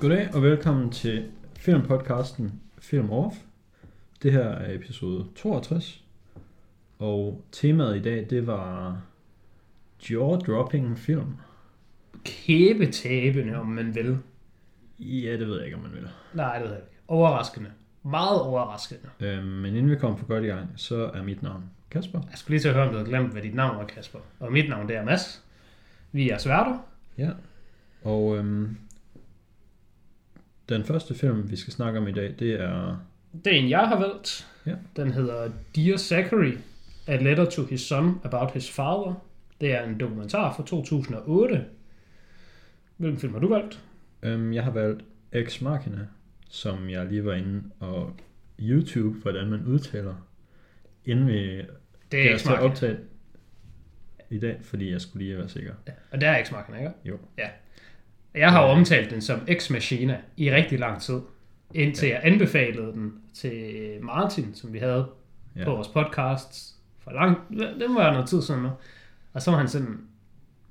Goddag og velkommen til filmpodcasten Film Off. Det her er episode 62, og temaet i dag, det var jaw-dropping film. Kæbetabende, om man vil. Ja, det ved jeg ikke, om man vil. Nej, det ved jeg ikke. Overraskende. Meget overraskende. Øhm, men inden vi kommer for godt i gang, så er mit navn Kasper. Jeg skulle lige til at høre, om du havde glemt, hvad dit navn var, Kasper. Og mit navn, det er Mads. Vi er sværter. Ja, og øhm, den første film, vi skal snakke om i dag, det er... Det er en, jeg har valgt. Ja. Den hedder Dear Zachary, A Letter to His Son About His Father. Det er en dokumentar fra 2008. Hvilken film har du valgt? Øhm, jeg har valgt Ex Machina, som jeg lige var inde og YouTube, hvordan man udtaler, inden vi Det er til at optage i dag, fordi jeg skulle lige være sikker. Og det er x ikke? Jo. Ja. Jeg har jo omtalt den som Ex Machina i rigtig lang tid. Indtil jeg anbefalede den til Martin, som vi havde Ja. ja. på vores podcast for lang... Det var noget tid siden nu. Og så var han sådan...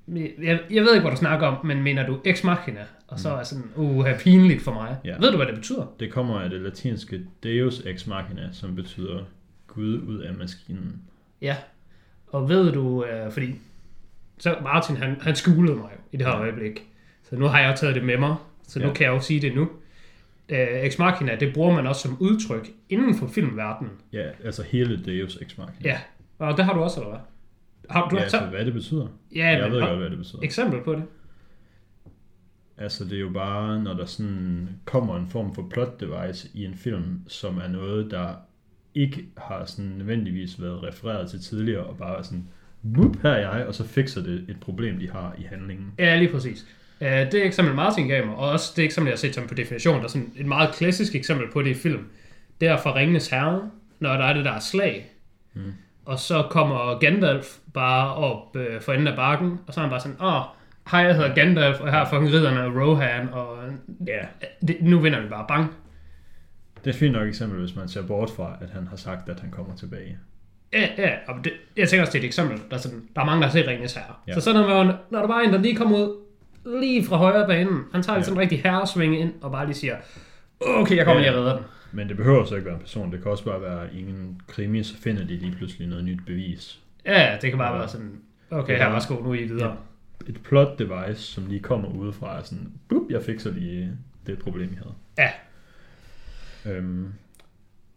Jeg, jeg ved ikke, hvad du snakker om, men mener du Ex Machina? Og så er jeg sådan, uh, pinligt for mig. Ja. Ja. Ved du, hvad det betyder? Det kommer af det latinske Deus Ex Machina, som betyder Gud ud af maskinen. Ja. Og ved du, øh, fordi... Så Martin, han, han skulede mig jo i det her øjeblik. Så nu har jeg jo taget det med mig. Så nu Ja. kan jeg jo sige det nu. Øh, Ex Machina, det bruger man også som udtryk inden for filmverdenen. Ja, altså hele Deus Ex Machina. Ja. Og det har du også, eller hvad? Har du ja så, altså hvad det betyder. ja, jeg men, ved godt, hvad det betyder. Eksempel på det. Altså det er jo bare, når der sådan kommer en form for plot device i en film, som er noget, der ikke har sådan nødvendigvis været refereret til tidligere, og bare sådan, whoop, her er jeg, og så fikser det et problem, de har i handlingen. Ja, lige præcis. Uh, det er eksempel Martin gav mig, og også det eksempel, jeg har set som på definition, der er sådan et meget klassisk eksempel på det i film. Det er fra Ringenes Herre, når der er det der slag. Mm. Og så kommer Gandalf bare op øh, for enden af bakken, og så er han bare sådan, åh, hej, jeg hedder Gandalf, og her er fucking ridderne af Rohan, og Ja. det, nu vinder vi bare, bang. Det er et fint nok eksempel, hvis man ser bort fra, at han har sagt, at han kommer tilbage. Ja, ja, og det, jeg tænker også, det er et eksempel. Der er, sådan, der er mange, der har set Ringenes Herre. Ja. Så sådan noget, når der bare er en, der lige kommer ud lige fra højre banen, han tager Ja. sådan en rigtig herresvinge ind, og bare lige siger, okay, jeg kommer Ja. lige og redder den. Men det behøver så ikke være en person, det kan også bare være i en krimi, så finder de lige pludselig noget nyt bevis. Ja, det kan bare Ja. være sådan, okay, Det er her, værsgo, nu er I videre. Et plot device, som lige kommer udefra, er sådan, bup, jeg fikser lige det problem, jeg havde. Ja. Øhm,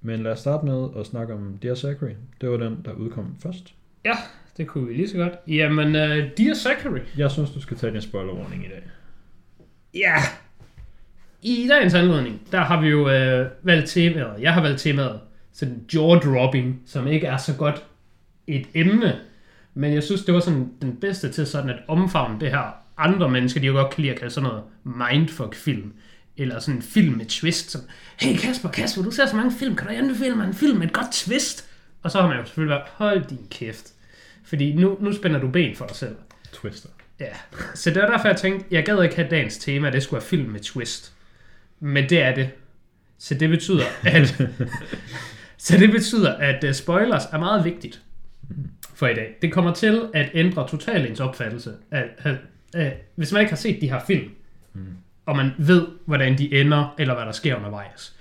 men lad os starte med at snakke om Dear Zachary. Det var den, der udkom først. Ja, det kunne vi lige så godt. Jamen, uh, Dear Zachary. Jeg synes, du skal tage din spoiler warning i dag. Ja. I dagens anledning, der har vi jo øh, valgt temaet, jeg har valgt temaet, sådan jaw-dropping, som ikke er så godt et emne, men jeg synes, det var sådan den bedste til sådan at omfavne det her. Andre mennesker, de jo godt kan lide at kalde sådan noget mindfuck-film, eller sådan en film med twist, som, hey Kasper, Kasper, du ser så mange film, kan du anbefale mig en film med et godt twist? Og så har man jo selvfølgelig været, hold din kæft, fordi nu, nu spænder du ben for dig selv. Twister. Ja, så det var derfor, jeg tænkte, jeg gad ikke have dagens tema, at det skulle være film med twist. Men det er det. Så det betyder, at, så det betyder, at uh, spoilers er meget vigtigt for i dag. Det kommer til at ændre totalt ens opfattelse. Af, af, af, hvis man ikke har set de her film, og man ved, hvordan de ender, eller hvad der sker undervejs.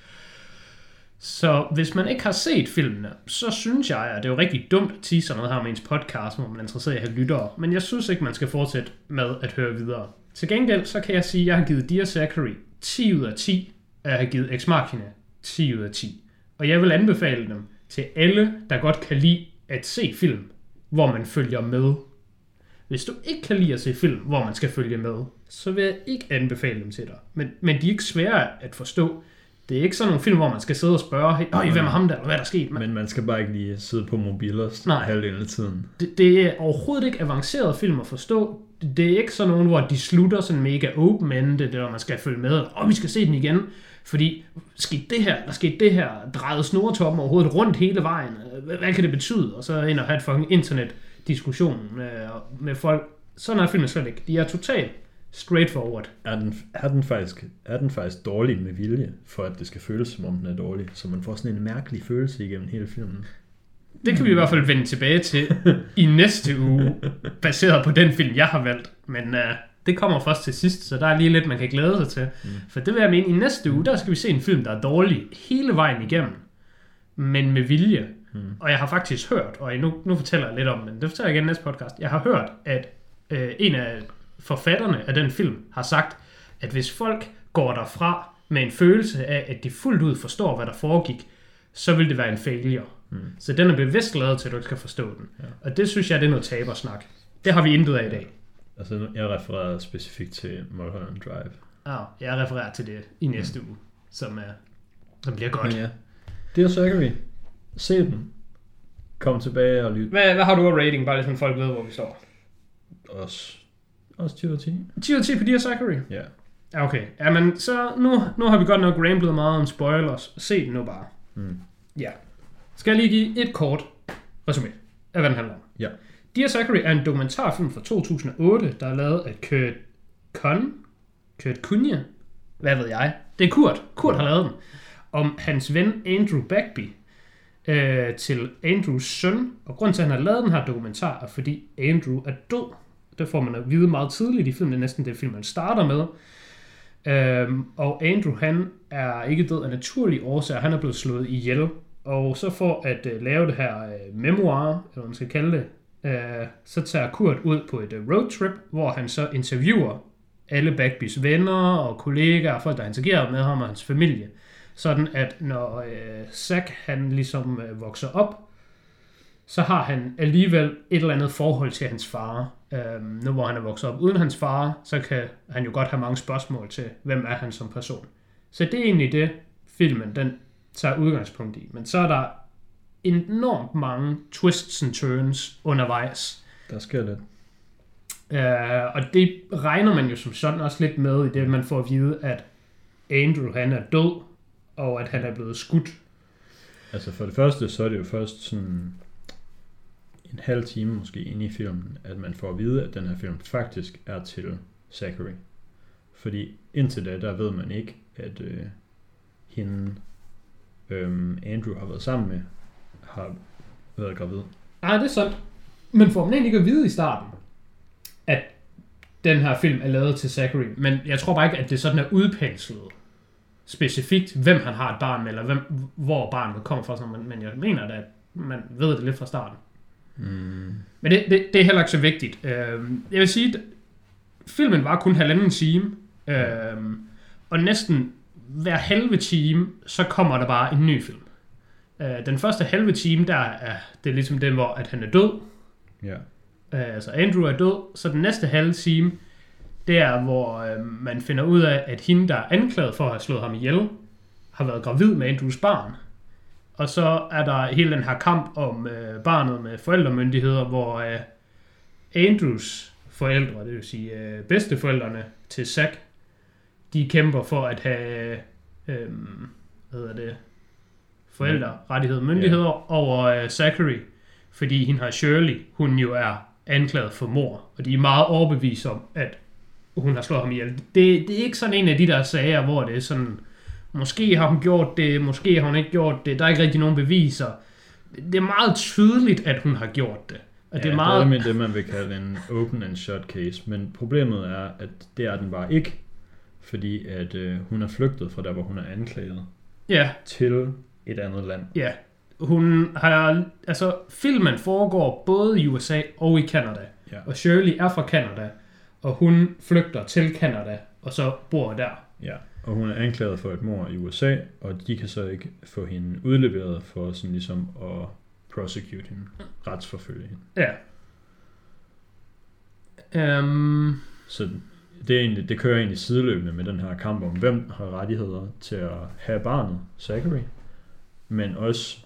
Så hvis man ikke har set filmene, så synes jeg, at det er jo rigtig dumt at tease sådan noget her med ens podcast, hvor man er interesseret i at have lyttere. Men jeg synes ikke, man skal fortsætte med at høre videre. Til gengæld, så kan jeg sige, at jeg har givet Dear Zachary 10 ud af 10, og jeg har givet Ex Machina 10 ud af 10. Og jeg vil anbefale dem til alle, der godt kan lide at se film, hvor man følger med. Hvis du ikke kan lide at se film, hvor man skal følge med, så vil jeg ikke anbefale dem til dig. Men, men de er ikke svære at forstå. Det er ikke sådan nogle film, hvor man skal sidde og spørge, hey, Øj, hvem er ham der, eller hvad er der sket? Men Men man skal bare ikke lige sidde på mobiler Nej. halvdelen af tiden. det, det er overhovedet ikke avanceret film at forstå. Det, er ikke sådan nogen, hvor de slutter sådan mega open-ended, eller man skal følge med, og vi skal se den igen. Fordi, skete det her, der skete det her, drejede snortoppen overhovedet rundt hele vejen, hvad, kan det betyde? Og så ind og have et fucking internetdiskussion med, med folk. Sådan er filmen slet ikke. De er totalt straightforward. Er den, er, den faktisk, er den faktisk dårlig med vilje, for at det skal føles som om den er dårlig? Så man får sådan en mærkelig følelse igennem hele filmen. Det kan vi i hvert fald vende tilbage til i næste uge, baseret på den film, jeg har valgt. Men uh, Det kommer først til sidst, så der er lige lidt, man kan glæde sig til. Mm. For det vil jeg mene, i næste uge, der skal vi se en film, der er dårlig hele vejen igennem, men med vilje. Mm. Og jeg har faktisk hørt, og nu, nu fortæller jeg lidt om, men det fortæller jeg igen i næste podcast. Jeg har hørt, at øh, en af forfatterne af den film har sagt, at hvis folk går derfra med en følelse af, at de fuldt ud forstår, hvad der foregik, så vil det være en failure. Mm. Så den er bevidst lavet til, at du ikke skal forstå den. Ja. Og det synes jeg, det er noget tabersnak. Det har vi intet af i dag. Altså, jeg refererer specifikt til Mulholland Drive. Ja, jeg refererer til det i næste mm. uge, som, er, som bliver godt. Ja. Dear Zachary, se den. Kom tilbage og lyt. Hvad, hvad har du af rating, bare så folk ved, hvor vi står? Også, også 10 ud af 10. 10 ud af 10 på Dear Zachary? Ja. Ja, okay. Jamen, så nu, nu har vi godt nok ramblet meget om spoilers. Se den nu bare. Mm. Ja. Skal jeg lige give et kort resume af, hvad den handler om? Ja. Dear Zachary er en dokumentarfilm fra 2008, der er lavet af Kurt Kun. Kurt Kunje. Hvad ved jeg? Det er Kurt. Kurt har lavet den. Om hans ven Andrew Bagby øh, til Andrews søn. Og grund til, at han har lavet den her dokumentar, er fordi Andrew er død. Det får man at vide meget tidligt i filmen. Det er næsten det film, man starter med. Øhm, og Andrew, han er ikke død af naturlige årsager. Han er blevet slået ihjel. Og så for at øh, lave det her øh, memoir, eller hvad man skal kalde det, øh, så tager Kurt ud på et øh, roadtrip, hvor han så interviewer alle Bagbys venner og kollegaer, folk der interagerer med ham og hans familie. Sådan at når øh, Zack han ligesom øh, vokser op, så har han alligevel et eller andet forhold til hans far. Øhm, nu hvor han er vokset op uden hans far, så kan han jo godt have mange spørgsmål til, hvem er han som person. Så det er egentlig det, filmen den tager udgangspunkt i. Men så er der enormt mange twists and turns undervejs. Der sker lidt. Uh, og det regner man jo som sådan også lidt med i det, man får at vide, at Andrew han er død, og at han er blevet skudt. Altså for det første, så er det jo først sådan en halv time måske inde i filmen, at man får at vide, at den her film faktisk er til Zachary. Fordi indtil da, der ved man ikke, at øh, hende, øh, Andrew har været sammen med, har været gravid. Nej, det er sandt. Men får man egentlig ikke at vide i starten, at den her film er lavet til Zachary. Men jeg tror bare ikke, at det sådan er udpenslet specifikt, hvem han har et barn med, eller hvem, hvor barnet kommer fra. Men, men jeg mener da, at man ved det lidt fra starten. Mm. Men det, det, det er heller ikke så vigtigt. Øh, jeg vil sige, at filmen var kun halvanden time, øh, og næsten hver halve time, så kommer der bare en ny film. Øh, den første halve time, der er det er ligesom den, hvor at han er død. Ja. Øh, altså Andrew er død, så den næste halve time, det er, hvor øh, man finder ud af, at hende, der er anklaget for at have slået ham ihjel, har været gravid med Andrews barn. Og så er der hele den her kamp om øh, barnet med forældremyndigheder, hvor øh, Andrews forældre, det vil sige øh, bedsteforældrene til Zack, de kæmper for at have øh, hvad hedder det, forældrerettighed myndigheder yeah. over øh, Zachary, fordi hende har Shirley, hun jo er anklaget for mor, og de er meget overbevist om, at hun har slået ham ihjel. Det, det er ikke sådan en af de der sager, hvor det er sådan, Måske har hun gjort det, måske har hun ikke gjort det. Der er ikke rigtig nogen beviser. Det er meget tydeligt, at hun har gjort det. Og ja, det er meget... det er det, man vil kalde en open and shut case. Men problemet er, at det er den bare ikke. Fordi at øh, hun er flygtet fra der, hvor hun er anklaget. Ja. Til et andet land. Ja. Hun har... Altså, filmen foregår både i USA og i Canada. Ja. Og Shirley er fra Canada. Og hun flygter til Canada, og så bor der. Ja. Og hun er anklaget for et mord i USA, og de kan så ikke få hende udleveret for sådan ligesom at prosecute hende, retsforfølge hende. Ja. Um, så det, er egentlig, det kører egentlig sideløbende med den her kamp om, hvem har rettigheder til at have barnet, Zachary, men også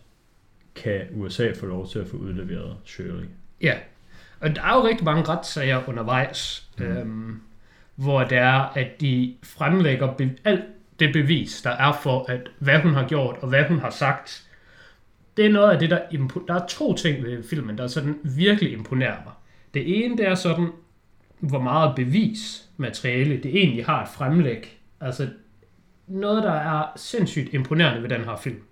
kan USA få lov til at få udleveret Shirley. Ja, og der er jo rigtig mange retssager undervejs. Mm. Øhm, hvor det er, at de fremlægger be- alt det bevis, der er for, at hvad hun har gjort og hvad hun har sagt. Det er noget af det, der, impo- der er to ting ved filmen, der sådan virkelig imponerer mig. Det ene, det er sådan, hvor meget bevismateriale det egentlig har at fremlægge. Altså, noget, der er sindssygt imponerende ved den her film,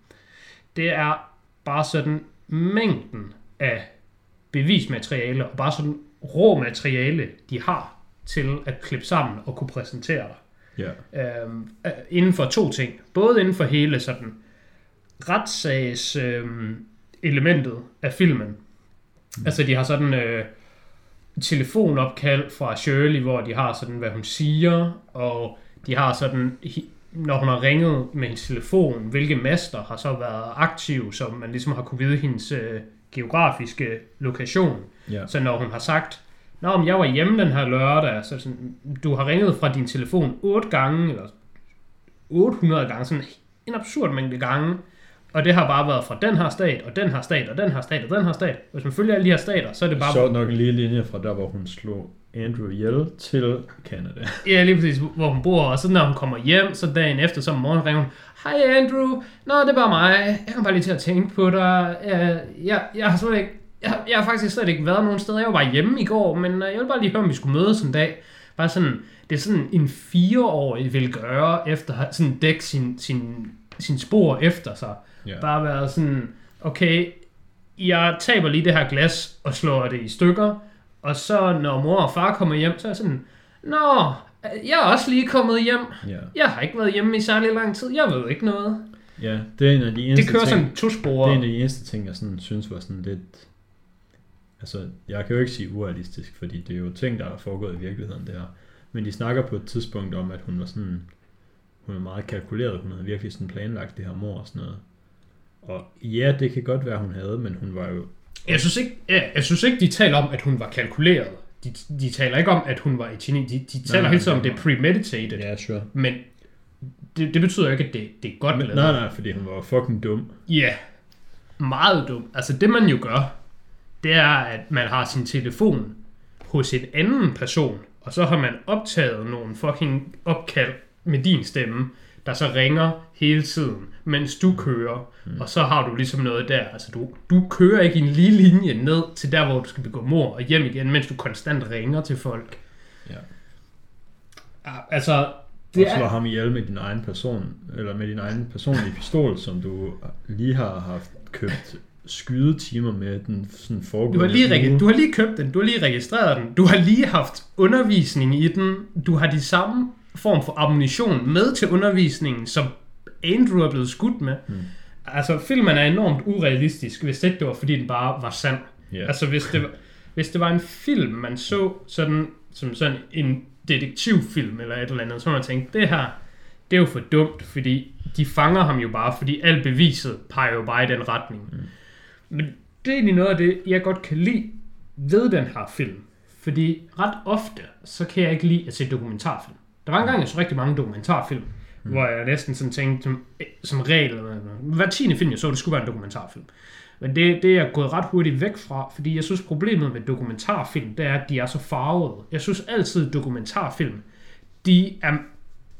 det er bare sådan mængden af bevismateriale, og bare sådan rå materiale, de har til at klippe sammen og kunne præsentere dig. Ja. Øhm, øh, inden for to ting. Både inden for hele sådan retssags øhm, elementet af filmen. Mm. Altså de har sådan øh, telefonopkald fra Shirley, hvor de har sådan, hvad hun siger, og de har sådan, når hun har ringet med hendes telefon, hvilke master har så været aktive, så man ligesom har kunne vide hendes øh, geografiske lokation. Ja. Så når hun har sagt, Nå, men jeg var hjemme den her lørdag, så sådan, du har ringet fra din telefon 8 gange, eller 800 gange, sådan en absurd mængde gange, og det har bare været fra den her stat, og den her stat, og den her stat, og den her stat. Hvis man følger alle de her stater, så er det bare... Så nok en lille linje fra der, hvor hun slog Andrew ihjel til Canada. Ja, lige præcis, hvor hun bor, og så når hun kommer hjem, så dagen efter, så om morgenen ringer hun, Hej Andrew, nå det er bare mig, jeg kom bare lige til at tænke på dig, jeg, jeg, jeg har slet ikke, jeg, jeg har faktisk slet ikke været nogen steder, jeg var bare hjemme i går, men øh, jeg vil bare lige høre, om vi skulle mødes en dag. Bare sådan, det er sådan en fireårig vil gøre, efter at sådan dække sin, sin, sin spor efter sig. Ja. Bare være sådan, okay, jeg taber lige det her glas og slår det i stykker, og så når mor og far kommer hjem, så er jeg sådan, Nå, jeg er også lige kommet hjem. Ja. Jeg har ikke været hjemme i særlig lang tid. Jeg ved ikke noget. ja, det er en af de eneste Det kører ting, sådan to det er spor. en af de eneste ting, jeg sådan synes var sådan lidt... Altså, jeg kan jo ikke sige urealistisk, fordi det er jo ting, der er foregået i virkeligheden, det her. Men de snakker på et tidspunkt om, at hun var sådan... Hun er meget kalkuleret, hun havde virkelig sådan planlagt det her mor og sådan noget. Og ja, det kan godt være, hun havde, men hun var jo... Jeg synes ikke, ja, jeg synes ikke de taler om, at hun var kalkuleret. De, de taler ikke om, at hun var et geni. De, de taler nej, hele tiden om, det det er premeditated. Ja, sure. Men det, det betyder ikke, at det, det er godt Men, lavet. nej, nej, fordi hun var fucking dum. Ja, meget dumt. Altså det man jo gør, det er, at man har sin telefon hos en anden person, og så har man optaget nogle fucking opkald med din stemme, der så ringer hele tiden, mens du kører. Mm. Og så har du ligesom noget der. Altså du, du kører ikke en lige linje ned til der, hvor du skal begå mor og hjem igen, mens du konstant ringer til folk. Ja. Ah, Altså, det og slår er, ham ihjel med din egen person, eller med din egen personlige pistol, som du lige har haft købt skydetimer med den sådan foregående Du har, lige, uge. du har lige købt den, du har lige registreret den, du har lige haft undervisning i den, du har de samme form for ammunition med til undervisningen, som Andrew er blevet skudt med. Mm. Altså, filmen er enormt urealistisk, hvis ikke det var, fordi den bare var sand. Ja. Altså, hvis det, var, hvis det var en film, man så sådan, som sådan en detektivfilm eller et eller andet, så man tænkte, det her, det er jo for dumt, fordi de fanger ham jo bare, fordi alt beviset peger jo bare i den retning. Mm. Men det er egentlig noget af det, jeg godt kan lide ved den her film. Fordi ret ofte, så kan jeg ikke lide at se dokumentarfilm. Der var engang, jeg så rigtig mange dokumentarfilm, mm. hvor jeg næsten sådan tænkte, som, som regel, hver tiende film, jeg så, det skulle være en dokumentarfilm. Men det, det er jeg gået ret hurtigt væk fra, fordi jeg synes, problemet med dokumentarfilm, det er, at de er så farvede. Jeg synes altid, dokumentarfilm, de er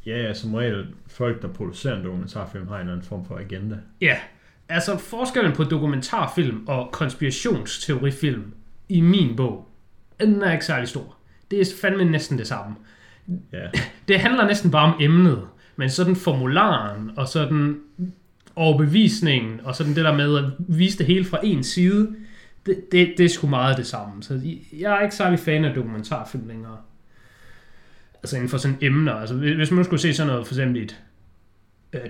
ja, ja, som regel folk, der producerer en dokumentarfilm, har en eller anden form for agenda. Ja, altså forskellen på dokumentarfilm og konspirationsteorifilm i min bog, den er ikke særlig stor. Det er fandme næsten det samme. Ja, Det handler næsten bare om emnet, men sådan formularen og sådan overbevisningen og sådan det der med at vise det hele fra en side, det, det, det er sgu meget det samme. Så jeg er ikke særlig fan af dokumentarfilm længere. Altså inden for sådan emner. Altså hvis man nu skulle se sådan noget, for eksempel et, øh,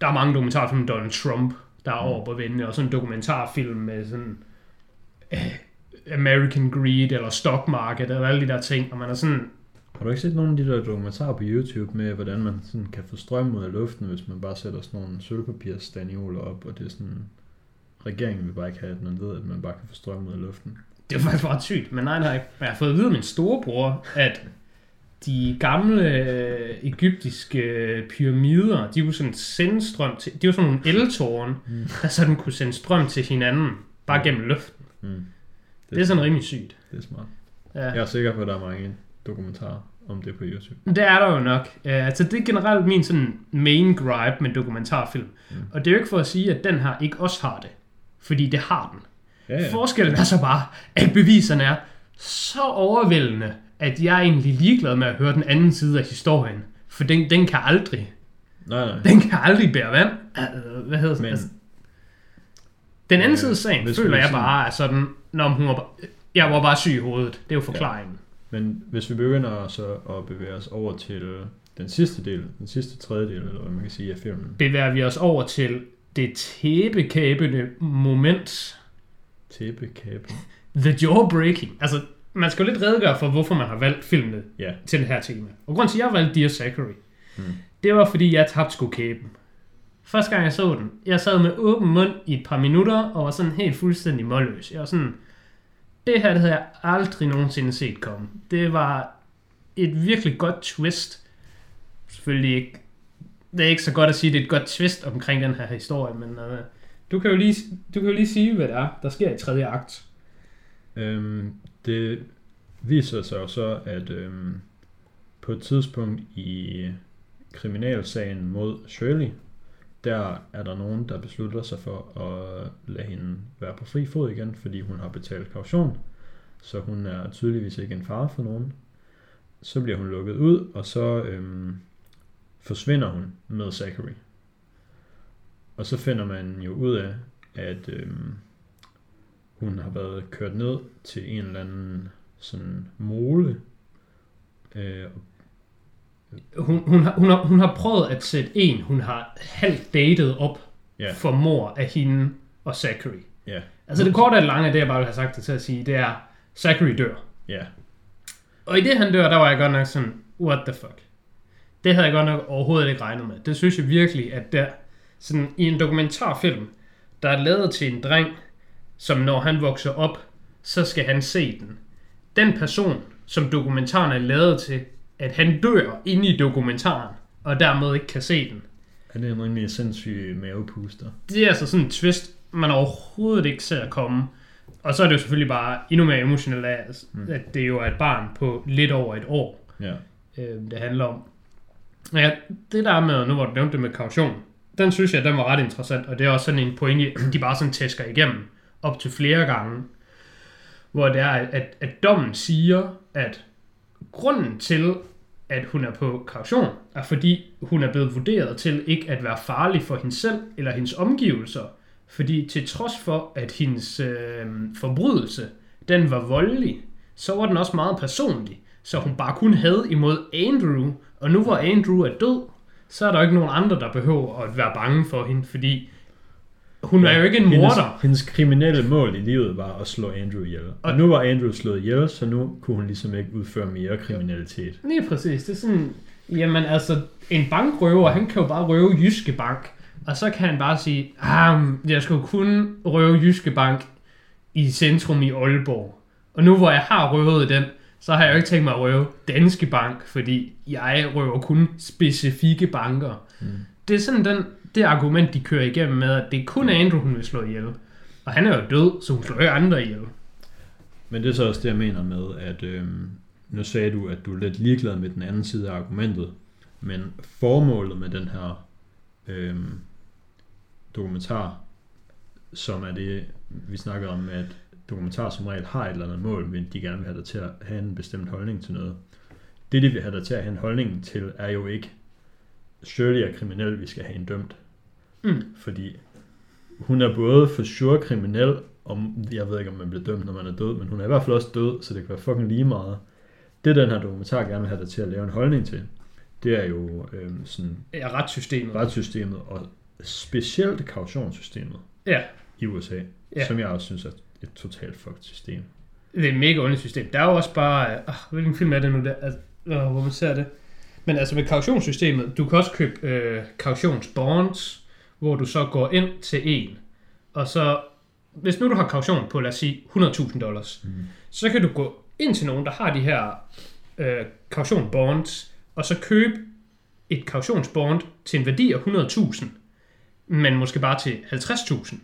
der er mange dokumentarfilm med Donald Trump, der er over på vende, og sådan en dokumentarfilm med sådan øh, American Greed eller Stock Market eller alle de der ting, og man er sådan, har du ikke set nogle af de der dokumentarer på YouTube med, hvordan man sådan kan få strøm ud af luften, hvis man bare sætter sådan nogle sølvpapirsstanioler op, og det er sådan, regeringen vil bare ikke have, at man ved, at man bare kan få strøm ud af luften. Det var faktisk ret sygt, men nej, nej. Men jeg har fået at vide af min storebror, at de gamle øh, egyptiske øh, pyramider, de kunne sådan sende strøm til, de var sådan nogle eltårne, Mm. der sådan kunne sende strøm til hinanden, bare gennem luften. Mm. Det er sådan rimelig sygt. Det er smart. Ja. Jeg er sikker på, at der er mange dokumentarer om det på YouTube. Det er der jo nok. Uh, altså det er generelt min sådan main gripe med dokumentarfilm. Mm. Og det er jo ikke for at sige, at den her ikke også har det. Fordi det har den. Ja, ja. Forskellen er så bare, at beviserne er så overvældende, at jeg er egentlig ligeglad med at høre den anden side af historien. For den, den kan aldrig, Nej, nej. den kan aldrig bære vand. Uh, hvad hedder det? Men, Altså, den anden Ja, øh, side af sagen, hvis føler jeg bare er sådan, når hun var, bare- jeg var bare syg i hovedet. Det er jo forklaringen. Men hvis vi begynder så at bevæge os over til den sidste del, den sidste tredjedel, eller hvad man kan sige af filmen. Bevæger vi os over til det tæbekæbende moment, Tæppekæbe. The Jawbreaking. Altså, man skal jo lidt redegøre for, hvorfor man har valgt filmene Ja. til det her tema. Og grunden til, at jeg valgte Dear Zachary, Mm. det var, fordi jeg tabte sgu kæben. Første gang jeg så den, jeg sad med åben mund i et par minutter, og var sådan helt fuldstændig målløs. Jeg var sådan, det her det havde jeg aldrig nogensinde set komme. Det var et virkelig godt twist. Selvfølgelig ikke, det er ikke så godt at sige, at det er et godt twist omkring den her historie, men uh, du, kan jo lige, du kan jo lige sige, hvad det er, der sker i tredje akt. Øhm, det viser sig jo så, at øhm, på et tidspunkt i kriminalsagen mod Shirley, der er der nogen, der beslutter sig for at lade hende være på fri fod igen, fordi hun har betalt kaution. Så hun er tydeligvis ikke en fare for nogen. Så bliver hun lukket ud, og så øhm, forsvinder hun med Zachary. Og så finder man jo ud af, at øhm, hun har været kørt ned til en eller anden sådan mole. Øh, Hun, hun, har, hun, har, hun har prøvet at sætte en, hun har halvt datet op ja, for mor af hende og Zachary. ja, Altså det korte og lange af det, jeg bare vil have sagt det til at sige, det er, Zachary dør. ja, Og i det han dør, der var jeg godt nok sådan, what the fuck. Det havde jeg godt nok overhovedet ikke regnet med. Det synes jeg virkelig, at der, sådan i en dokumentarfilm, der er lavet til en dreng, som når han vokser op, så skal han se den. Den person, som dokumentaren er lavet til, at han dør inde i dokumentaren, og dermed ikke kan se den. er det en rimelig sindssyg mavepuster? det er altså sådan en twist, man overhovedet ikke ser komme. Og så er det jo selvfølgelig bare endnu mere emotionelt altså, Mm. at det jo er et barn på lidt over et år, Ja, øh, det handler om. Ja, det der med, nu hvor du nævnte det med kaution, den synes jeg, den var ret interessant, og det er også sådan en pointe, de bare sådan tæsker igennem op til flere gange, hvor det er, at, at dommen siger, at grunden til, at hun er på kaution, er fordi hun er blevet vurderet til ikke at være farlig for hende selv eller hendes omgivelser, fordi til trods for, at hendes øh, forbrydelse, den var voldelig, så var den også meget personlig, så hun bare kun havde imod Andrew, og nu hvor Andrew er død, så er der ikke nogen andre, der behøver at være bange for hende, fordi hun er jo ikke en hendes, morder. hendes kriminelle mål i livet var at slå Andrew ihjel. Og Og- nu var Andrew slået ihjel, så nu kunne hun ligesom ikke udføre mere kriminalitet. Lige præcis. Det er sådan, jamen altså, en bankrøver, han kan jo bare røve Jyske Bank. Og så kan han bare sige, ah, jeg skal jo kun røve Jyske Bank i centrum i Aalborg. Og nu hvor jeg har røvet den, så har jeg jo ikke tænkt mig at røve Danske Bank, fordi jeg røver kun specifikke banker. Mm. Det er sådan den, det argument, de kører igennem med, at det er kun Andrew, hun vil slå ihjel. Og han er jo død, så hun slår jo andre ihjel. Men det er så også det, jeg mener med, at øh, nu sagde du, at du er lidt ligeglad med den anden side af argumentet, men formålet med den her øh, dokumentar, som er det, vi snakker om, at dokumentar som regel har et eller andet mål, men de gerne vil have dig til at have en bestemt holdning til noget. Det, de vil have dig til at have en holdning til, er jo ikke, Shirley er kriminel, vi skal have en dømt. Mm. Fordi hun er både for sure kriminel, om, jeg ved ikke, om man bliver dømt, når man er død, men hun er i hvert fald også død, så det kan være fucking lige meget. Det, den her dokumentar gerne vil have dig til at lave en holdning til, det er jo øhm, sådan Ja, retssystemet. retssystemet, og specielt kautionssystemet Ja, i USA, Ja. som jeg også synes er et totalt fucked system. Det er et mega underligt system. Der er jo også bare... Øh, hvilken film er det nu, der, øh, hvor man ser det? Men altså med kautionssystemet, du kan også købe øh, kautionsbonds, hvor du så går ind til en, og så... Hvis nu du har kaution på, lad os sige, 100.000 dollars, Mm. så kan du gå ind til nogen, der har de her øh, kautionbonds, og så købe et kautionsbond til en værdi af 100.000, men måske bare til 50.000.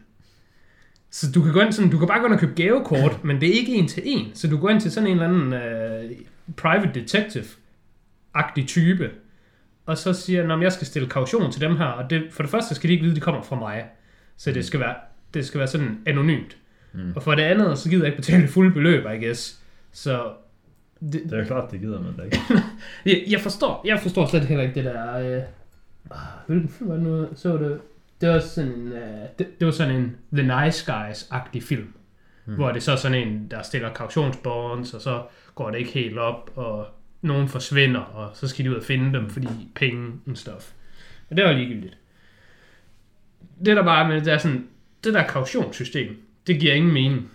Så du kan, gå ind sådan, du kan bare gå ind og købe gavekort, men det er ikke en til en. Så du går ind til sådan en eller anden øh, private detective-agtig type, og så siger at jeg skal stille kaution til dem her, og det, for det første skal de ikke vide, at de kommer fra mig. Så det skal være, det skal være sådan anonymt. Mm. Og for det andet, så gider jeg ikke betale det fulde beløb, I guess. Så det, Det er klart, det gider man da ikke. jeg, jeg forstår, jeg forstår slet heller ikke det der, øh, hvilken film var det nu, så det, det var sådan en, øh, det, det, var sådan en The Nice Guys-agtig film, Mm. hvor det så er sådan en, der stiller kautionsbonds, og så går det ikke helt op, og nogen forsvinder, og så skal de ud og finde dem, fordi penge og stof. Og det var ligegyldigt. Det der bare med, det er sådan, det der kautionssystem, det giver ingen mening.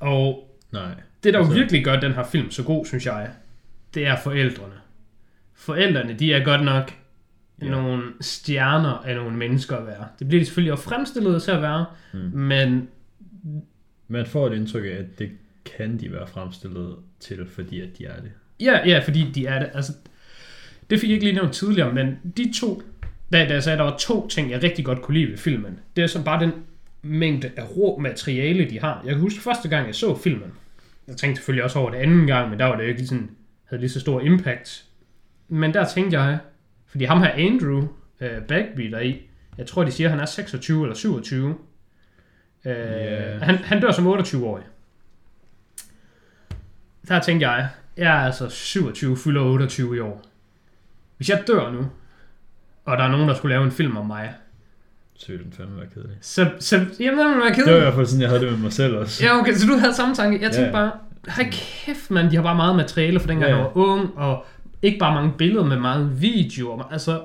Og Nej. det, der jo Altså- virkelig gør den her film så god, synes jeg, det er forældrene. Forældrene, de er godt nok ja. nogle stjerner af nogle mennesker at være. Det bliver de selvfølgelig også fremstillet til at være, Mm. men Man får et indtryk af, at det kan de være fremstillet til, fordi at de er det. Ja, ja, fordi de er det. Altså, det fik jeg ikke lige nævnt tidligere, men de to, da, da jeg sagde, at der var to ting, jeg rigtig godt kunne lide ved filmen, det er så bare den mængde af rå materiale, de har. Jeg kan huske første gang, jeg så filmen. Jeg tænkte selvfølgelig også over det anden gang, men der var det jo ikke sådan, havde lige så stor impact. Men der tænkte jeg, fordi ham her Andrew øh, Bagby der i, jeg tror de siger, han er 26 eller 27. Øh, Ja. han, han dør som 28-årig. Der tænkte jeg, jeg er altså 27, fylder 28 i år. Hvis jeg dør nu, og der er nogen, der skulle lave en film om mig, Så ville den fandme være kedelig. så, så jamen, det må være Det var i hvert fald sådan, jeg havde det med mig selv også. Ja, okay, så du havde samme tanke. Jeg tænkte Ja. bare, hold kæft, man, de har bare meget materiale fra dengang Ja, ja. jeg var ung, og ikke bare mange billeder, men meget videoer. Altså,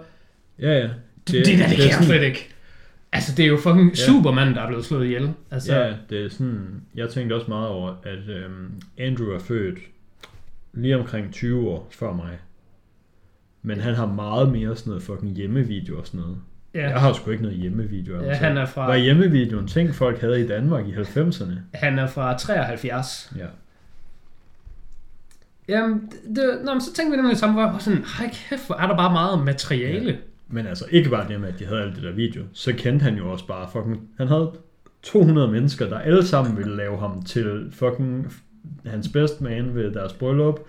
Ja, ja. det, det, det der, det kan jeg slet ikke. Altså, det er jo fucking Ja. Superman, der er blevet slået ihjel. Altså, Ja, det er sådan, jeg tænkte også meget over, at øhm, Andrew er født lige omkring 20 år før mig. Men han har meget mere sådan noget fucking hjemmevideo og sådan noget. ja, Jeg har sgu ikke noget hjemmevideo. ja han er fra, Var hjemmevideoen ting, folk havde i Danmark i 90'erne? han er fra 73. Ja. Jamen, det, nå, men så tænkte vi nemlig sammen, hvor sådan, hold kæft, hvor er der bare meget materiale. Ja. Men altså ikke bare det med, at de havde alt det der video. Så kendte han jo også bare fucking... Han havde 200 mennesker, der alle sammen ville lave ham til fucking hans best man ved deres bryllup.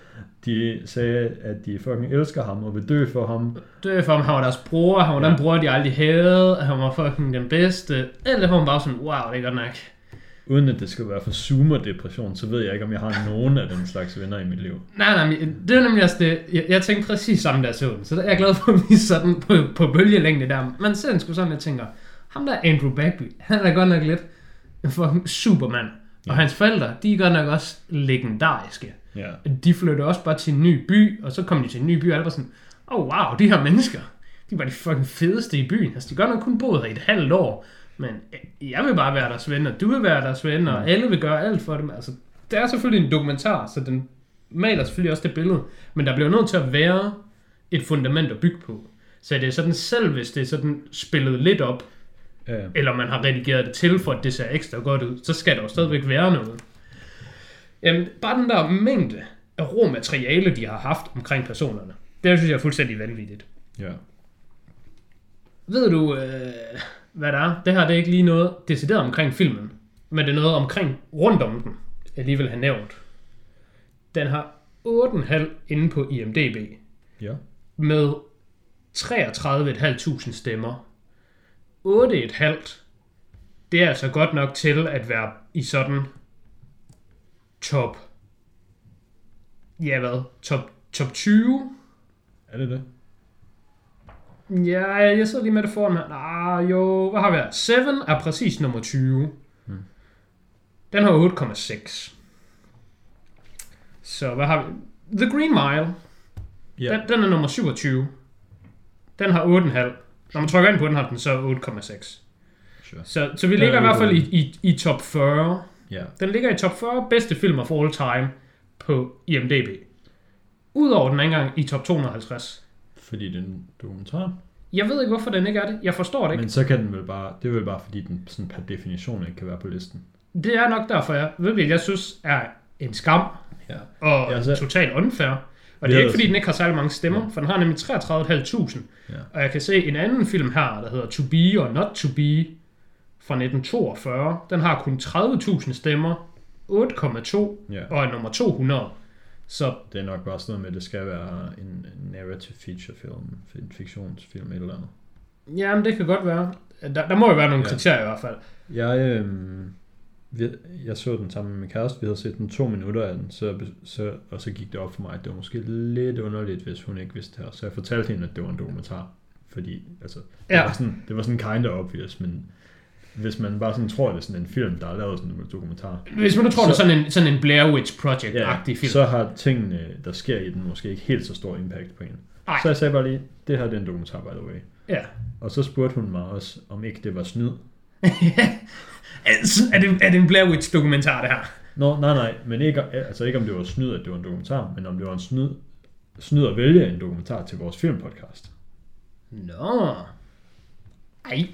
De sagde, at de fucking elsker ham og vil dø for ham. Er for, at han var deres bror, han var Ja. den bror, de aldrig havde, at han var fucking den bedste. Eller var man bare sådan, wow, det er godt nok. Uden at det skal være for zoomer-depression, så ved jeg ikke, om jeg har nogen af den slags venner i mit liv. Nej, nej, det er nemlig også det. Jeg, jeg tænkte præcis samme, jeg så den. Så der er jeg glad for, at vi er sådan på, på bølgelængde der. Men selv skulle sådan, jeg tænker, ham der Andrew Bagby, han er da godt nok lidt en fucking supermand. Ja. Og hans forældre, de er godt nok også legendariske. Ja. De flytter også bare til en ny by, og så kommer de til en ny by, og alle var sådan, oh wow, de her mennesker, de var de fucking fedeste i byen. Altså, de godt nok kun boet her i et halvt år, men øh, jeg vil bare være deres ven, og du vil være deres ven, og Mm. alle vil gøre alt for dem. Altså, det er selvfølgelig en dokumentar, så den maler selvfølgelig også det billede, men der bliver nødt til at være et fundament at bygge på. Så det er sådan selv, hvis det er sådan spillet lidt op, ja. eller man har redigeret det til, for at det ser ekstra godt ud, så skal der jo stadigvæk være noget. Jamen, bare den der mængde af rå materiale, de har haft omkring personerne, det synes jeg er fuldstændig vanvittigt. ja. Ved du, øh, hvad der er? Det her det er ikke lige noget decideret omkring filmen, men det er noget omkring rundt om den, jeg alligevel har nævnt. Den har 8,5 inde på IMDb, Ja. med 33.500 stemmer. 8,5 det er altså godt nok til at være i sådan top ja hvad, top, top 20 Er det det? Ja, jeg sidder lige med det foran mig. Ah, jo, hvad har vi her? 7 er præcis nummer 20. Hmm. Den har 8,6. Så hvad har vi? The Green Mile, Ja. den, den er nummer 27. Den har 8,5. Når man trykker ind på den, har den så 8,6. Sure. Så, så vi ligger er i hvert fald i, i, i top 40. Ja. Den ligger i top 40 bedste film of all time på IMDb. Udover den engang i top 250. Fordi det er en dokumentar. Jeg ved ikke, hvorfor den ikke er det. Jeg forstår det ikke. Men så kan den vel bare... Det er vel bare, fordi den sådan per definition ikke kan være på listen. Det er nok derfor, jeg ved jeg synes er en skam Ja. og Ja, ja, så- totalt unfair. Og det er ikke, fordi den ikke har særlig mange stemmer, Ja. for den har nemlig 33.500. Ja. Og jeg kan se en anden film her, der hedder To Be or Not To Be fra 1942. Den har kun 30.000 stemmer, 8,2 Ja. og er nummer 200. Så Det er nok bare sådan noget med, at det skal være en narrative feature film, en fiktionsfilm eller andet. jamen, det kan godt være. Der, der må jo være nogle Ja. kriterier i hvert fald. Jeg, øhm, vi, jeg så den sammen med min kæreste, vi havde set den to minutter af den, så, så, og så gik det op for mig, at det var måske lidt underligt, hvis hun ikke vidste det her. Så jeg fortalte hende, at det var en dokumentar. Fordi, altså, det, Ja. var, sådan, det var sådan kind of obvious, men hvis man bare sådan tror, at det er sådan en film, der er lavet sådan en dokumentar, Hvis man nu tror, Så- det er sådan en, sådan en Blair Witch Project-agtig film. så har tingene, der sker i den, måske ikke helt så stor impact på en. Nej. Så jeg sagde bare lige, det her det er en dokumentar, by the way. Ja. Og så spurgte hun mig også, om ikke det var snyd. Altså, er, det, er det en Blair Witch-dokumentar, det her? Nå, nej, nej, men ikke, altså ikke om det var snyd, at det var en dokumentar, men om det var en snyd, snyd at vælge en dokumentar til vores filmpodcast. Nå. Ej.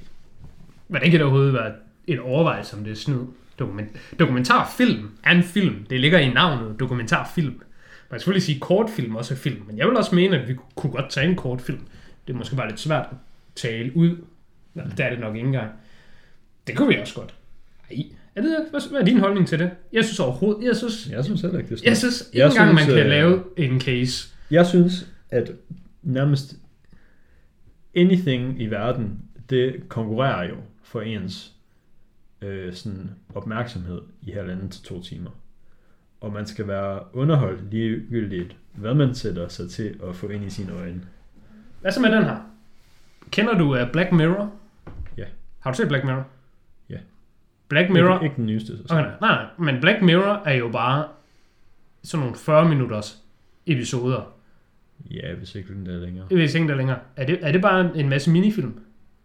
Men det kan da overhovedet være en overvejelse, om det er snyd. Dokument, dokumentarfilm er en film. Det ligger i navnet dokumentarfilm. Man kan selvfølgelig sige kortfilm også er film, men jeg vil også mene, at vi kunne godt tage en kortfilm. Det er måske bare lidt svært at tale ud. Der er det nok ikke engang. Det kunne vi også godt. Ej. Er det, hvad, hvad er din holdning til det? Jeg synes overhovedet, jeg synes, Jeg synes heller ikke, det er jeg synes ikke Jeg engang, man synes, kan øh, lave en case. Jeg synes, at nærmest anything i verden, det konkurrerer jo for ens øh, sådan opmærksomhed i halvanden til to timer. Og man skal være underholdt ligegyldigt, hvad man sætter sig til at få ind i sine øjne. Hvad så med den her? Kender du uh, Black Mirror? Ja. Har du set Black Mirror? Black Mirror... Ikke, ikke den nyeste sæson. Okay, nej, nej, men Black Mirror er jo bare sådan nogle 40 minutters episoder. Ja, hvis ikke den der er længere. Ved ikke der længere. Er det, er det bare en masse minifilm?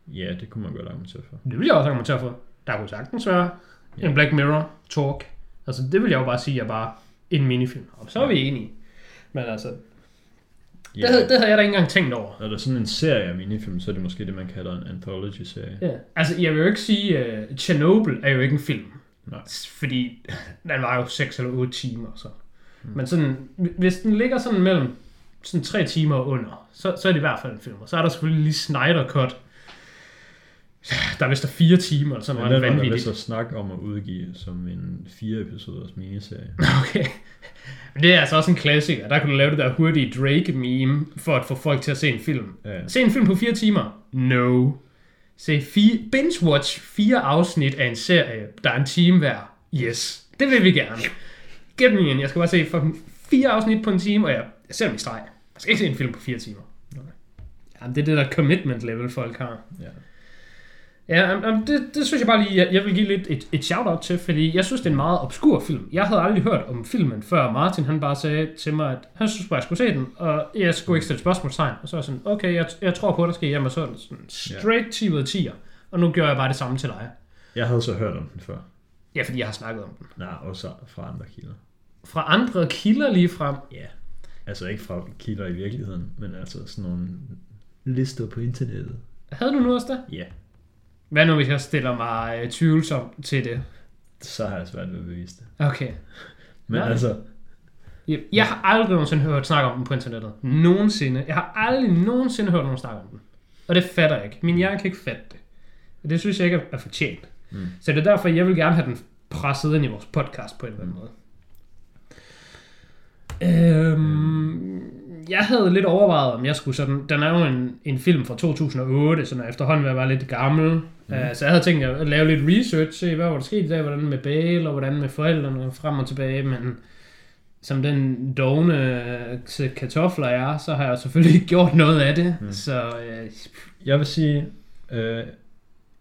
Ja, det kunne man godt argumentere for. Det vil jeg også argumentere for. Der kunne sagtens være Ja. en Black Mirror talk. Altså det vil jeg jo bare sige er bare en minifilm. Og så er vi enige. Men altså, det, havde, det havde jeg da ikke engang tænkt over. Når der er sådan en serie af minifilm, så er det måske det, man kalder en anthology-serie. Ja. Altså, jeg vil jo ikke sige, uh, Chernobyl er jo ikke en film. Nej. Fordi den var jo 6 eller 8 timer. Så. Mm. Men sådan, hvis den ligger sådan mellem sådan 3 timer og under, så, så er det i hvert fald en film. Og så er der selvfølgelig lige Snyder Cut. Der er vist der fire timer, eller sådan noget vanvittigt. vist så snak om at udgive som en fire episoders miniserie. Okay. Men det er altså også en klassiker. Der kan du lave det der hurtige Drake-meme, for at få folk til at se en film. Ja. Se en film på fire timer? No. Se fire, binge-watch fire afsnit af en serie, der er en time hver. Yes. Det vil vi gerne. Get me in. Jeg skal bare se fucking fire afsnit på en time, og jeg, jeg ser dem i streg. Jeg skal ikke se en film på fire timer. Jamen, det er det der commitment level, folk har. Ja. Ja, um, det, det synes jeg bare lige, jeg, jeg vil give lidt et, et shout-out til, fordi jeg synes, det er en meget obskur film. Jeg havde aldrig hørt om filmen, før Martin han bare sagde til mig, at han synes bare, jeg skulle se den, og jeg skulle ikke stille spørgsmålstegn. Og så var jeg sådan, okay, jeg, jeg tror på, at der skal hjem og så den sådan straight 10 ud af 10'er. Og nu gør jeg bare det samme til dig. Jeg havde så hørt om den før. Ja, fordi jeg har snakket om den. Nej, også fra andre kilder. Fra andre kilder lige frem. Ja. Altså ikke fra kilder i virkeligheden, men altså sådan nogle lister på internettet. Havde du nu også det? Ja. Hvad nu, hvis jeg stiller mig øh, tvivlsom til det? Så har jeg svært ved at bevise det. Okay. Men Nej. altså, Jeg, jeg har aldrig nogensinde hørt snak om den på internettet. Nogensinde. Jeg har aldrig nogensinde hørt nogen snakke om den. Og det fatter jeg ikke. Min hjerne kan ikke fatte det. Og det synes jeg ikke er- fortjent. Mm. Så det er derfor, jeg vil gerne have den presset ind i vores podcast på en eller anden måde. Øhm, jeg havde lidt overvejet, om jeg skulle sådan... Den er jo en, en film fra 2008, så den er efterhånden at være lidt gammel. Mm. Uh, så jeg havde tænkt at lave lidt research, se hvad var der sket der, hvordan med Bale, og hvordan med forældrene frem og tilbage, men som den dogne til kartofler jeg er, så har jeg selvfølgelig ikke gjort noget af det. Mm. Så øh, jeg vil sige, øh,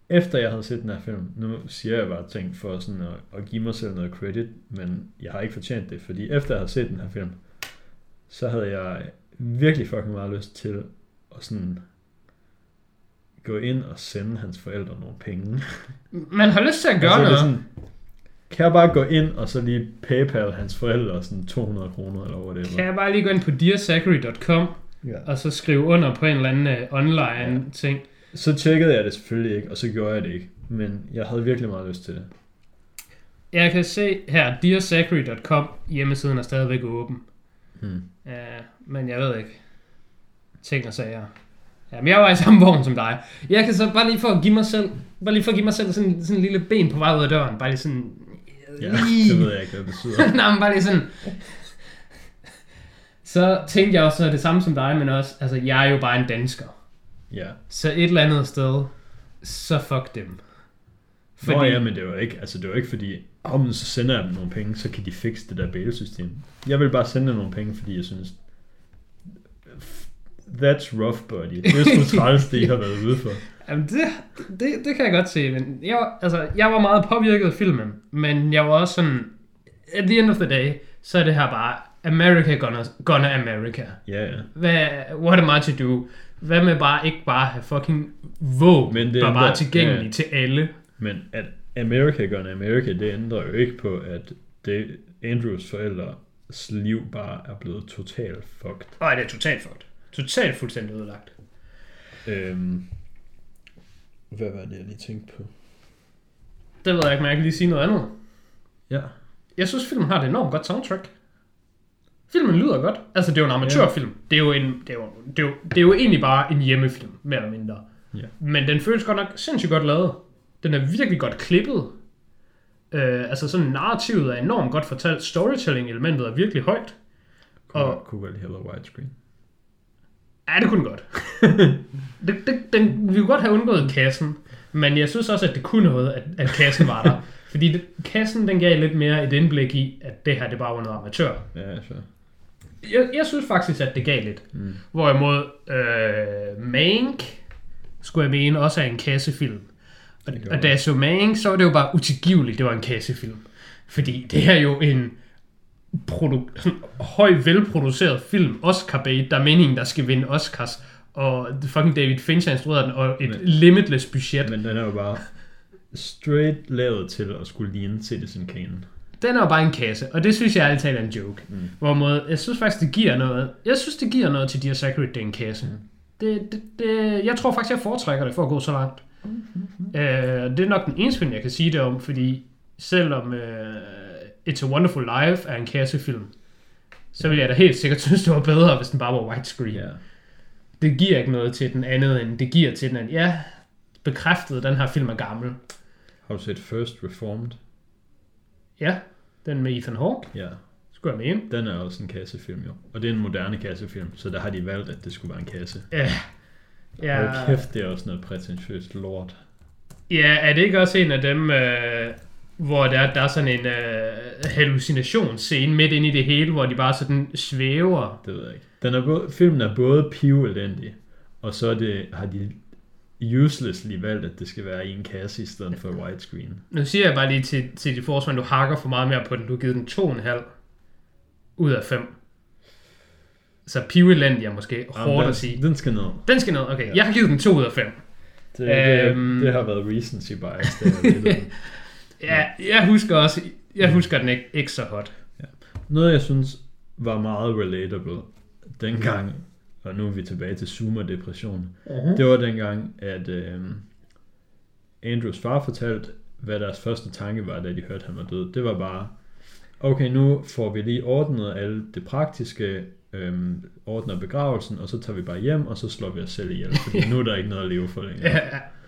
efter jeg havde set den her film, nu siger jeg bare ting for sådan at, at give mig selv noget credit, men jeg har ikke fortjent det, fordi efter jeg havde set den her film, så havde jeg virkelig fucking meget lyst til at sådan gå ind og sende hans forældre nogle penge. man har lyst til at gøre Altså, noget. det sådan, kan jeg bare gå ind og så lige paypal hans forældre sådan 200 kroner eller whatever. Kan jeg bare lige gå ind på dearzachary.com Ja. og så skrive under på en eller anden uh, online Ja. ting. Så tjekkede jeg det selvfølgelig ikke, og så gjorde jeg det ikke. Men jeg havde virkelig meget lyst til det. Jeg kan se her, dearzachary.com, hjemmesiden er stadigvæk åben. Hmm. Men jeg ved ikke. Ting og sager. Ja, men jeg var i samme vogn som dig. Jeg kan så bare lige for at give mig selv, bare lige for at give mig selv sådan, sådan en lille ben på vej ud af døren. Bare lige sådan... Ja, lige- det ved jeg ikke, hvad det betyder. Nej, men bare lige sådan... Så tænkte jeg også det samme som dig, men også, altså jeg er jo bare en dansker. Ja. Så et eller andet sted, så fuck dem. Fordi... Nå ja, men det var ikke, altså det var ikke fordi, om så sender jeg dem nogle penge, så kan de fikse det der bail-system. Jeg vil bare sende dem nogle penge, fordi jeg synes, that's rough, buddy. Det er sgu træls, det I har været ude for. Jamen, det, det, det kan jeg godt se, men jeg var, altså, jeg var meget påvirket af filmen, men jeg var også sådan, at the end of the day, så er det her bare, America gonna, gonna America. Ja, ja. Hvad, what am I to do? Hvad med bare ikke bare have fucking våben, Men det der bare er tilgængelige ja. til alle? Men at America Gone America, det ændrer jo ikke på, at det Andrews forældres liv bare er blevet totalt fucked. Nej, det er totalt fucked. Totalt fuldstændig ødelagt. Øhm, hvad var det, jeg lige tænkte på? Det ved jeg ikke, men jeg kan lige sige noget andet. Ja. Jeg synes, filmen har et enormt godt soundtrack. Filmen lyder godt. Altså, det er jo en amatørfilm. Det, er jo en, det, er jo, det, er jo, det er jo egentlig bare en hjemmefilm, mere eller mindre. Ja. Men den føles godt nok sindssygt godt lavet. Den er virkelig godt klippet. Øh, altså sådan narrativet er enormt godt fortalt. Storytelling-elementet er virkelig højt. Kunne, Og- kunne vel hellere widescreen. Ja, det kunne den godt. det, det, den, vi kunne godt have undgået kassen, men jeg synes også, at det kunne noget, at, at kassen var der. Fordi det, kassen, den gav lidt mere et indblik i, at det her, det bare var noget amatør. Ja, så. Jeg, jeg synes faktisk, at det gav lidt. Mm. Hvorimod øh, Mank, skulle jeg mene, også er en kassefilm. Og, og da jeg så Mank, så var det jo bare utilgiveligt, det var en kassefilm. Fordi det er jo en produ- høj, velproduceret film, Oscar bait, der er meningen, der skal vinde Oscars. Og fucking David Fincher instruerede den, og et Men- limitless budget. Men den er jo bare straight lavet til at skulle ligne Citizen Kane. Den er jo bare en kasse, og det synes jeg talt er en joke. Mm. Hvorimod, jeg synes faktisk, det giver noget. Jeg synes, det giver noget til Dear Zachary, det er en kasse. Det, det, det, jeg tror faktisk, jeg foretrækker det for at gå så langt. Øh, det er nok den eneste film, jeg kan sige det om, fordi selvom øh, It's a Wonderful Life er en kassefilm, så vil jeg da helt sikkert synes, det var bedre, hvis den bare var widescreen. Ja. Det giver ikke noget til den andet, end det giver til den anden. Ja, bekræftet, den her film er gammel. Har du set First Reformed? Ja, den med Ethan Hawke, Ja. skulle jeg mene. Den er også en kassefilm, jo. Og det er en moderne kassefilm, så der har de valgt, at det skulle være en kasse. Ja. Ja. Og kæft, det er også noget prætentiøst lort. ja, er det ikke også en af dem, øh, hvor der, der er sådan en øh, hallucinationsscene midt inde i det hele, hvor de bare sådan svæver? Det ved jeg ikke. Den er både, filmen er både pivelendig, og så er det, har de uselessly valgt, at det skal være i en kasse i stedet for widescreen. Nu siger jeg bare lige til, til dit forsvar, du hakker for meget mere på den. Du har givet den 2,5 ud af 5. Så pivelendig er måske hårdt den, at sige. Den skal ned. Den skal ned, okay. Ja. Jeg har givet den 2 ud af 5. Det, det, Øhm. det har været recency bias. Det er lidt, Ja, jeg husker også, jeg husker den ikke, ikke så hot. Noget, jeg synes var meget relatable dengang, og nu er vi tilbage til Zoomer-depression, Uh-huh. det var dengang, at øh, Andrews far fortalte, hvad deres første tanke var, da de hørte, at han var død. Det var bare, okay, nu får vi lige ordnet alle det praktiske, øhm, ordner begravelsen, og så tager vi bare hjem, og så slår vi os selv ihjel, fordi nu er der ikke noget at leve for længere. Ja,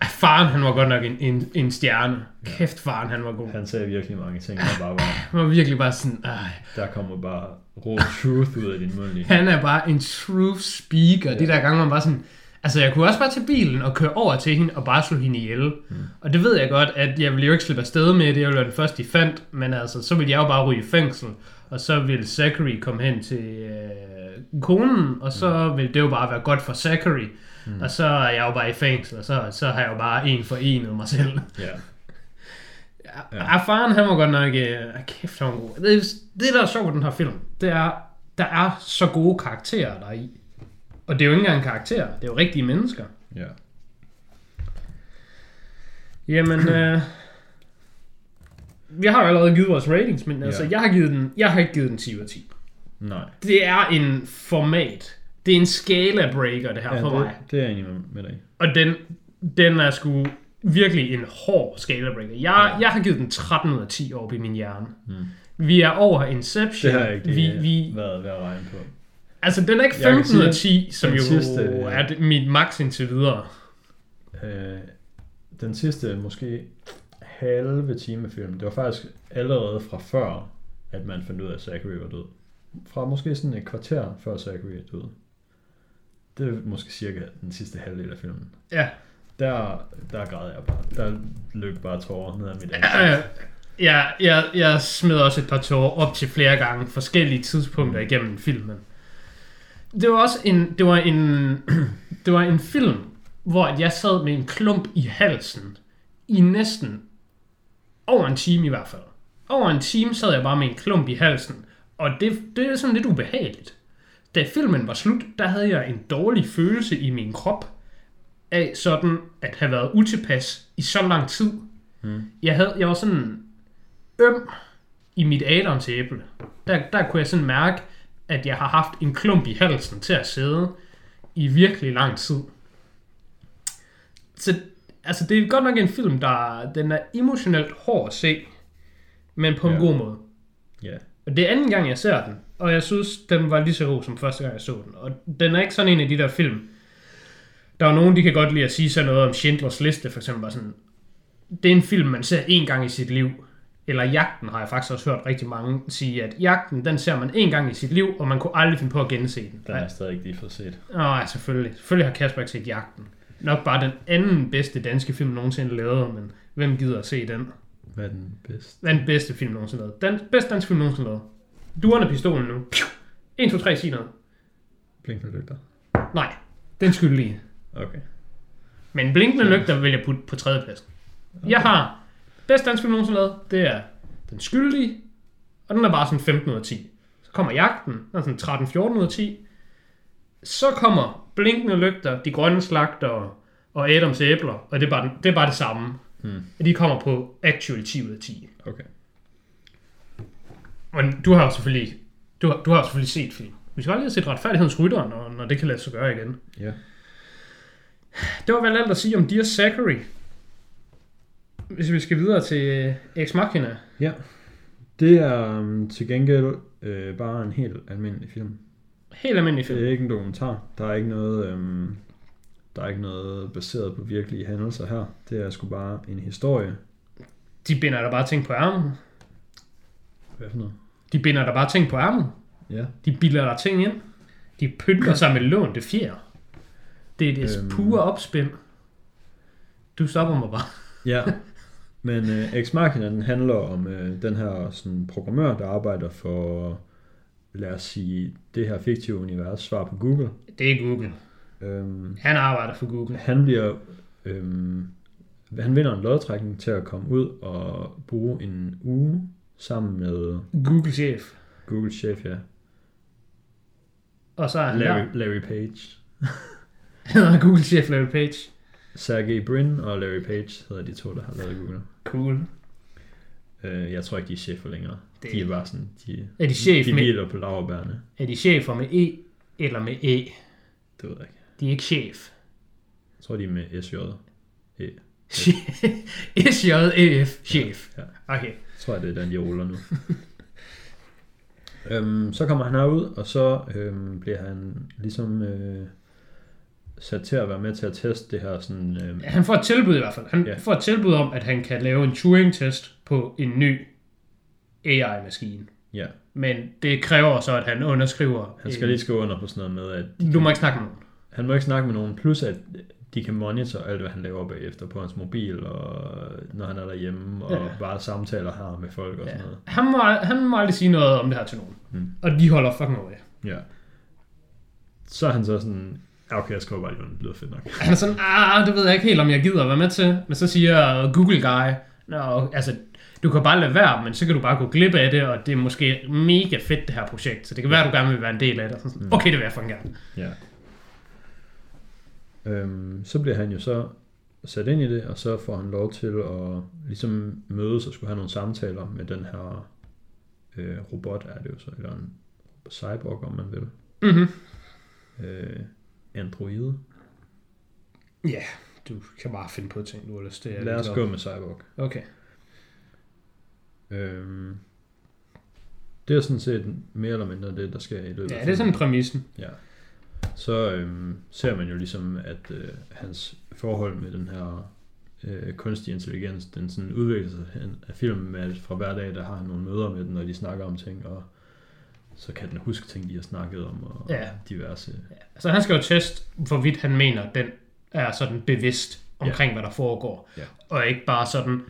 faren, han var godt nok en, en, en stjerne. Kæft, faren, han var god. Han sagde virkelig mange ting, der bare var, Han var virkelig bare sådan, Ej, der kommer bare raw truth ud af din mund lige. han er bare en truth speaker. Ja. De der gange, man bare sådan, altså jeg kunne også bare tage bilen og køre over til hende og bare slå hende ihjel. Mm. Og det ved jeg godt, at jeg ville jo ikke slippe afsted med det, jeg ville være den første, de fandt, men altså, så ville jeg jo bare ryge i fængsel, og så ville Zachary komme hen til øh, konen, og så ville det jo bare være godt for Zachary. Mm. Og så er jeg jo bare i fængsel, og så, så har jeg jo bare en for en mig selv. Ja. Ja. Ja, faren, han var godt nok... Øh, kæft, han var god. Det, det, der er sjovt ved den her film, det er, der er så gode karakterer der i. Og det er jo ikke engang karakterer, det er jo rigtige mennesker. ja. Jamen, øh, vi har jo allerede givet vores ratings, men altså, Ja. jeg har, givet den, jeg har ikke givet den 10 ud af 10. Nej. Det er en format. Det er en skala breaker, det her Ja, for det, mig. det er jeg enig med, dig. Og den, den er sgu virkelig en hård skala breaker. Jeg, Ja. jeg har givet den 13 ud af 10 op i min hjerne. Mm. Vi er over Inception. Det har jeg ikke vi, vi, været ved at regne på. altså, den er ikke Jeg kan 15 ud af sige, 10, som jo sidste- er det, mit max indtil videre. Øh, den sidste måske halve time film, det var faktisk allerede fra før, at man fandt ud af, at Zachary var død. Fra måske sådan et kvarter før Zachary er død. Det er måske cirka den sidste halvdel af filmen. Ja. Der, der græd jeg bare. Der løb bare tårer ned ad mit ansigt. jeg, jeg, jeg smed også et par tårer op til flere gange, forskellige tidspunkter igennem filmen. Det var også en, det var en, det var en film, hvor at jeg sad med en klump i halsen i næsten over en time i hvert fald. Over en time sad jeg bare med en klump i halsen, og det, det er sådan lidt ubehageligt. Da filmen var slut, der havde jeg en dårlig følelse i min krop af sådan at have været utilpas i så lang tid. Mm. Jeg, havde, jeg var sådan øm i mit Adams æble. Der, der kunne jeg sådan mærke, at jeg har haft en klump i halsen til at sidde i virkelig lang tid. Så altså, det er godt nok en film, der den er emotionelt hård at se, men på en Ja. god måde. Ja. Og det er anden gang, jeg ser den, og jeg synes, den var lige så god som første gang, jeg så den. Og den er ikke sådan en af de der film. Der er nogen, de kan godt lide at sige sådan noget om Schindlers Liste, for eksempel. Bare sådan, det er en film, man ser en gang i sit liv. Eller Jagten har jeg faktisk også hørt rigtig mange sige, at Jagten, den ser man en gang i sit liv, og man kunne aldrig finde på at gense den. Den er stadig ikke lige fået set. Ja, selvfølgelig. Selvfølgelig har Kasper ikke set Jagten. Nok bare den anden bedste danske film nogensinde lavet, men hvem gider at se den? Hvad er den bedste? Hvad er den bedste film nogensinde lavet? Den bedste danske film nogensinde lavet. Duerne er pistolen nu. 1, 2, 3, sig noget. Blinkende lygter. Nej, den skyldige. Okay. Men blinkende lygter vil jeg putte på tredje plads. Jeg har bedste danske film nogensinde lavet. Det er den skyldige. Og den er bare sådan 15 ud af 10. Så kommer jagten. Den er sådan 13-14 ud af 10. Så kommer blinkende lygter, de grønne slagter og Adams æbler. Og det er bare, det, er bare det samme. Hmm. De kommer på actual 10 ud af 10. Okay. Men du har jo selvfølgelig, du har, du har selvfølgelig set film. Vi skal aldrig have set retfærdighedens rytter, når, når det kan lade sig gøre igen. Ja. Det var vel alt at sige om Dear Zachary. Hvis vi skal videre til Ex Machina. Ja. Det er um, til gengæld øh, bare en helt almindelig film. Helt almindelig film. Det er ikke en dokumentar. Der er ikke noget, øhm, der er ikke noget baseret på virkelige hændelser her. Det er sgu bare en historie. De binder der bare ting på ærmet. Hvad for noget? De binder der bare ting på ærmet. Ja. De bilder der ting ind. De pynter sig med lån det fjer. Det er det øhm. pure opspind. Du stopper mig bare. Ja. Men øh, Ex Machina, den handler om øh, den her sådan, programmør, der arbejder for, lad os sige, det her fiktive univers, svar på Google. Det er Google. Øhm, Han arbejder for Google. han bliver, øhm, han vinder en lodtrækning til at komme ud og bruge en uge sammen med Google chef. Google chef, ja. Og så er han Larry, der. Larry Page. Han er Google chef Larry Page. Sergey Brin og Larry Page hedder de to, der har lavet Google. Cool. Øh, jeg tror ikke, de er chefer længere. Det- De er bare sådan, de, Er de chef de med, hviler på laverbærene. er de chefer med E eller med E? Det ved jeg ikke. De er ikke chef. Jeg tror, de er med SJ. SJEF, chef. Ja. Okay. Jeg tror, det er den, de ruller nu. øhm, så kommer han herud, og så øhm, bliver han ligesom øh, sat til at være med til at teste det her sådan... Øh, Han får et tilbud i hvert fald. Han Ja. får et tilbud om, at han kan lave en Turing-test på en ny AI-maskine. ja, Men det kræver så, at han underskriver... han skal en- lige skrive under på sådan noget med, at Du må ikke snakke med nogen. Han må ikke snakke med nogen, plus at de kan monitor alt, hvad han laver bagefter på hans mobil, og når han er derhjemme, og Ja. bare samtaler her med folk og Ja. sådan noget. Han, må, han må aldrig sige noget om det her til nogen. Mm. Og de holder fucking øje. Ja. Så er han så sådan, "Ja, okay, jeg skriver bare lige det lyder fedt nok. Han er sådan, ah, det ved jeg ikke helt, om jeg gider at være med til. Men så siger Google Guy, Nå, altså, du kan bare lade være, men så kan du bare gå glip af det, og det er måske mega fedt, det her projekt. Så det kan være, at du gerne vil være en del af det. Sådan, Mm. okay, det vil jeg fucking gerne. Ja. Øhm, så bliver han jo så sat ind i det, og så får han lov til at ligesom mødes og skulle have nogle samtaler med den her øh, robot, er det jo så, eller en cyborg, om man vil. Mm-hmm. Øh, androide. Ja, du kan bare finde på ting, du har lyst til. Lad os gå med cyborg. Okay. Øhm, det er sådan set mere eller mindre det, der sker i løbet Ja, det er sådan præmissen. Ja. Så øhm, ser man jo ligesom, at øh, hans forhold med den her øh, kunstig intelligens, den sådan udvikler sig af filmen med, at fra hver dag, der har han nogle møder med den, og de snakker om ting, og så kan den huske ting, de har snakket om, og Ja. diverse. Altså han skal jo teste, hvorvidt han mener, den er sådan bevidst omkring, hvad der foregår. Ja. Og ikke bare sådan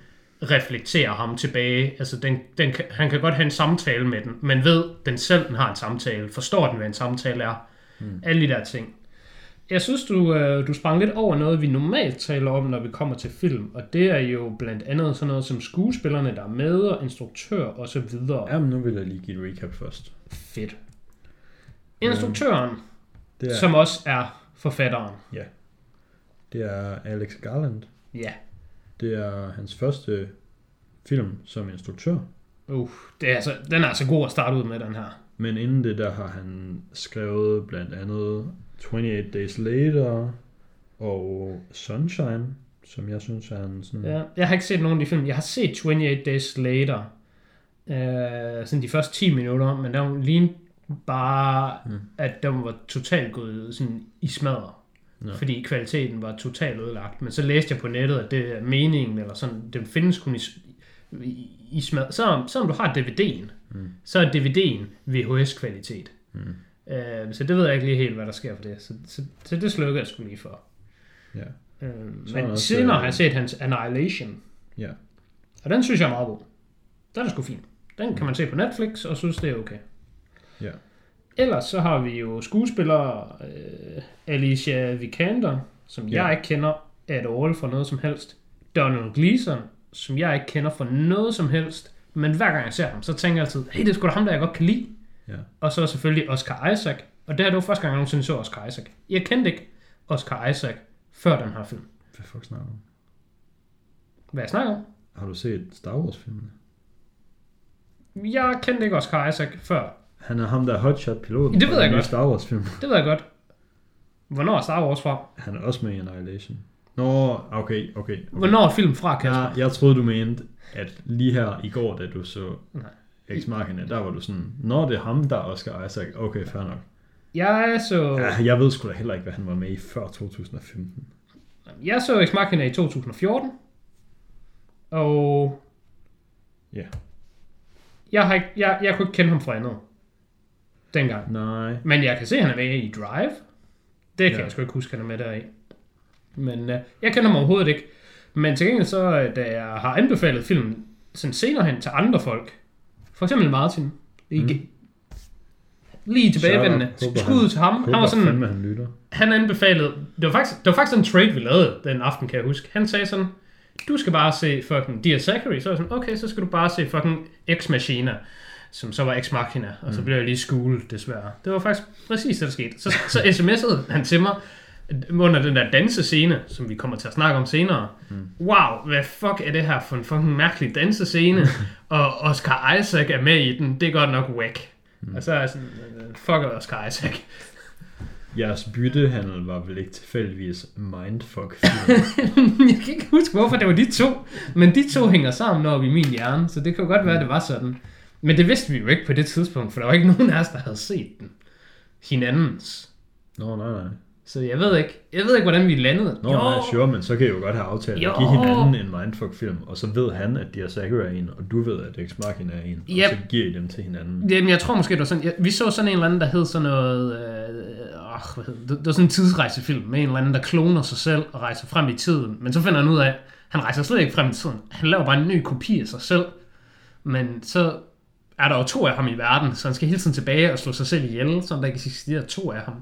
reflektere ham tilbage. Altså den, den, han kan godt have en samtale med den, men ved den selv, den har en samtale, forstår den, hvad en samtale er. Mm. Alle de der ting. Jeg synes, du, øh, du sprang lidt over noget, vi normalt taler om, når vi kommer til film, og det er jo blandt andet sådan noget som skuespillerne, der er med, og instruktør og så videre. Jamen, nu vil jeg lige give et recap først. Fedt. Instruktøren, Det er, som også er forfatteren. det er Alex Garland. Ja. Det er hans første film som instruktør. Uh, det er altså, den er altså god at starte ud med, den her. Men inden det, der har han skrevet blandt andet 28 Days Later og Sunshine, som jeg synes er en sådan... Ja, jeg har ikke set nogen af de film. Jeg har set 28 Days Later. Øh, sådan de første 10 minutter, men der lignede bare, Mm. at den var totalt gået sådan i smadret. Nå. Fordi kvaliteten var totalt ødelagt. Men så læste jeg på nettet, at det er meningen, eller sådan, den findes kun i, i, i smadret. Så, så om du har DVD'en, Mm. så er DVD'en VHS-kvalitet. Mm. Øh, så det ved jeg ikke lige helt, hvad der sker for det. Så, så, så det slukker jeg skulle lige for. Ja. Øh, men også, senere øh, har jeg set hans Annihilation. Ja. Og den synes jeg er meget god. Den er sgu fin. Den kan man se på Netflix, og synes, det er okay. Ja. Ellers så har vi jo skuespillere øh, Alicia Vikander, som Ja. jeg ikke kender at all for noget som helst. Donald Gleeson, som jeg ikke kender for noget som helst. Men hver gang jeg ser ham, så tænker jeg altid, hey, det er sgu da ham, der jeg godt kan lide. Ja. Og så selvfølgelig Oscar Isaac. Og det her det var første gang, jeg nogensinde så Oscar Isaac. Jeg kendte ikke Oscar Isaac før den her film. Hvad fuck snakker du om? Hvad jeg snakker om? Har du set Star Wars-filmene? Jeg kendte ikke Oscar Isaac før. Han er ham, der er hotshot-piloten. Det ved jeg godt. Star Wars-film. Det ved jeg godt. Hvornår er Star Wars fra? Han er også med i Annihilation. Nå, okay, okay. okay. Hvornår er film fra, Kasper? Jeg, jeg troede, du mente, at lige her i går, da du så Nej. X Machina, der var du sådan, når det er ham, der er Oscar Isaac, okay, fair nok. Jeg så, Ja, jeg ved sgu da heller ikke, hvad han var med i før 2015. jeg så Ex Machina i 2014. Og... Ja. Jeg, har ikke, jeg, jeg kunne ikke kende ham fra andet. Dengang. Nej. Men jeg kan se, at han er med i Drive. Det kan Ja. jeg sgu ikke huske, han er med deri. Men uh, jeg kender ham overhovedet ikke. Men til gengæld så, øh, da jeg har anbefalet filmen sådan senere hen til andre folk, for eksempel Martin, lige, Mm. lige tilbagevendende, skud ud til ham. Han var sådan, fandme, han lytter. han anbefalede, det var faktisk, det var faktisk en trade, vi lavede den aften, kan jeg huske. Han sagde sådan, du skal bare se fucking Dear Zachary. Så var jeg sådan, okay, så skal du bare se fucking Ex Machina, som så var Ex Machina, og så Mm. blev jeg lige skulet, desværre. Det var faktisk præcis det, der skete. Så, så sms'ede han til mig, under den der dansescene, som vi kommer til at snakke om senere. Mm. Wow, hvad fuck er det her for en fucking mærkelig dansescene? og Oscar Isaac er med i den. Det er godt nok whack. Mm. Og så er jeg sådan, øh, fuck Oscar Isaac. Jeres byttehandel var vel ikke tilfældigvis mindfuck jeg kan ikke huske, hvorfor det var de to. Men de to hænger sammen op i min hjerne, så det kan jo godt være, at det var sådan. Men det vidste vi jo ikke på det tidspunkt, for der var ikke nogen af os, der havde set den. Hinandens. Nå, nej, nej. Så jeg ved ikke, jeg ved ikke, hvordan vi landede. Nå, nej, sure, men så kan I jo godt have aftalt Jo. at give hinanden en mindfuck-film, og så ved han, at Zachary er en, og du ved, at Ex Machina er en, Yep. og så giver I dem til hinanden. Jamen, jeg tror måske, det var sådan... Jeg, vi så sådan en eller anden, der hed sådan noget... Øh, åh, hvad hed, det, det var sådan en tidsrejsefilm med en eller anden, der kloner sig selv og rejser frem i tiden. Men så finder han ud af, at han rejser slet ikke frem i tiden. Han laver bare en ny kopi af sig selv. Men så er der jo to af ham i verden, så han skal hele tiden tilbage og slå sig selv ihjel, så der ikke eksisterer to af ham.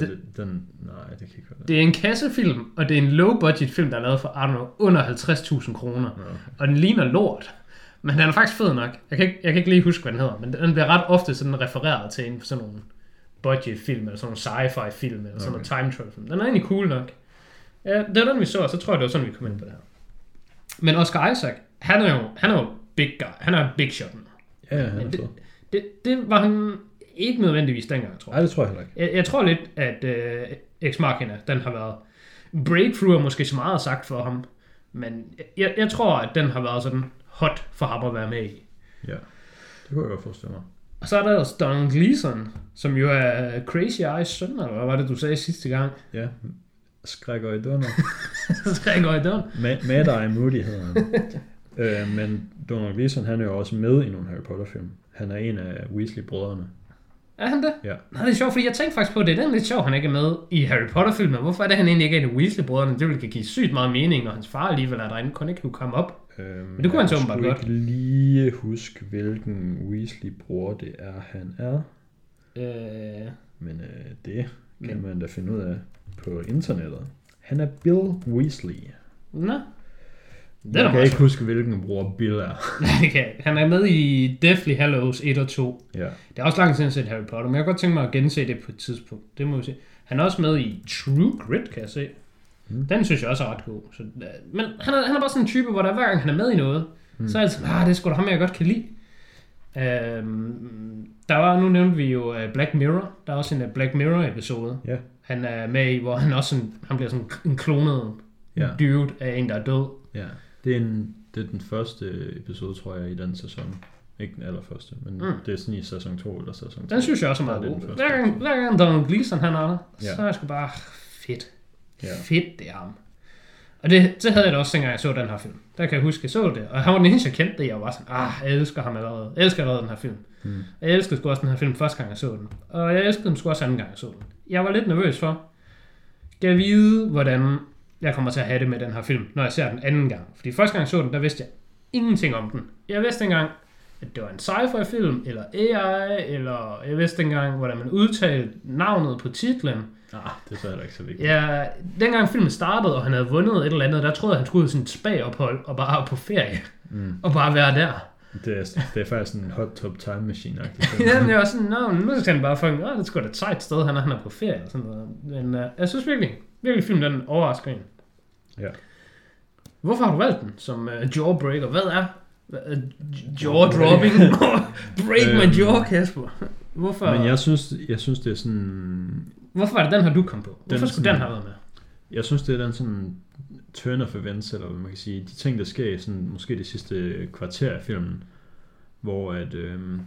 Det- det, den, nej, det kan ikke være det. Er en kassefilm, og det er en low-budget film, der er lavet for, I don't know, under 50.000 kroner. Okay. Og den ligner lort. Men den er faktisk fed nok. Jeg kan, ikke, jeg kan ikke lige huske, hvad den hedder, men den bliver ret ofte sådan refereret til en sådan nogle budget-film, eller sådan nogle sci-fi film, eller sådan Okay. noget time travel film. Den er egentlig cool nok. Ja, det er den, vi så, og så tror jeg, det var sådan, vi kom ind på det her. Men Oscar Isaac, han er jo, han er jo big guy. Han er big shot. Ja, han er det, det, det, var han ikke nødvendigvis dengang, tror jeg. Nej, det tror jeg heller ikke. Jeg, jeg tror lidt, at øh, Ex Machina, den har været... Breakthrough er måske så meget sagt for ham, men jeg, jeg tror, at den har været sådan hot for ham at være med i. Ja, det kunne jeg godt forestille mig. Og så er der også Donald Gleeson, som jo er Crazy Eyes søn, eller hvad var det, du sagde sidste gang? Ja, skræk og i døren. gå i døren. Ma- Mad Eye Moody hedder han. øh, men Donald Gleeson, han er jo også med i nogle Harry Potter-film. Han er en af Weasley-brødrene. Er han det? Ja. Nej, det er sjovt, fordi jeg tænkte faktisk på, at det er den lidt sjovt, han ikke er med i Harry Potter-filmen. Hvorfor er det, han egentlig ikke er en af Weasley-brødrene? Det ville kan give sygt meget mening, når hans far alligevel er derinde, kun ikke kunne komme op. Øhm, Men det kunne han så jeg åbenbart godt. ikke lige huske, hvilken Weasley-bror det er, han er. Øh, men øh, det kan man da finde ud af på internettet. Han er Bill Weasley. Nå. Er Jeg kan ikke huske, hvilken bror Bill er. okay. Han er med i Deathly Hallows 1 og 2. ja. Det er også lang tid siden, jeg set Harry Potter, men jeg kunne godt tænke mig at gense det på et tidspunkt. Det må vi se. Han er også med i True Grit, kan jeg se. Mm. Den synes jeg også er ret god. Så, øh, men han er, han er bare sådan en type, hvor der hver gang han er med i noget, mm. så er det sådan, ah, det er sgu da ham, jeg godt kan lide. Øhm, der var, nu nævnte vi jo uh, Black Mirror. Der er også en uh, Black Mirror episode. Ja. Han er med i, hvor han også sådan, han bliver sådan en klonet Ja. dude af en, der er død. ja. Det, er en, det er den første episode, tror jeg, i den sæson. Ikke den allerførste, men Mm. det er sådan i sæson 2 eller sæson 3. Den synes jeg også er meget god. Hver gang, hver gang Donald Gleeson han er der, Ja. så er jeg sgu bare fedt. Ja. Fedt, det er ham. Og det, det havde jeg da også, dengang jeg så den her film. Der kan jeg huske, jeg så det. Og han var den eneste, jeg kendte det. Jeg var sådan, ah, jeg elsker ham allerede. Jeg elsker allerede den her film. Mm. Og jeg elskede sgu også den her film første gang, jeg så den. Og jeg elskede den sgu også anden gang, jeg så den. Jeg var lidt nervøs for, skal jeg vide, hvordan jeg kommer til at have det med den her film, når jeg ser den anden gang. Fordi første gang så den, der vidste jeg ingenting om den. Jeg vidste engang, at det var en sci-fi film, eller AI, eller jeg vidste engang, hvordan man udtalte navnet på titlen. Ah, det er så heller ikke så vigtigt. Ja, dengang filmen startede, og han havde vundet et eller andet, der troede jeg, han skulle ud i et spagophold, og bare på ferie, Mm. og bare være der. Det, er, det er faktisk en hot top time machine ja, men jeg var sådan, Nå, nu skal han bare få, åh, det er sgu da et sejt sted, han er, han er på ferie, og sådan noget. Men uh, jeg synes virkelig, virkelig filmen, den overrasker en. Ja. Hvorfor har du valgt den som uh, jawbreaker? Hvad er uh, jaw-dropping? Break my Øhm. jaw, Kasper. Hvorfor, Men jeg synes, jeg synes, det er sådan... hvorfor er det den her, du kom på? Hvorfor Den skulle sådan- den have været med? Jeg synes, det er den sådan turn of events, eller hvad man kan sige. De ting, der sker i sådan, måske det sidste kvarter af filmen, hvor at øhm,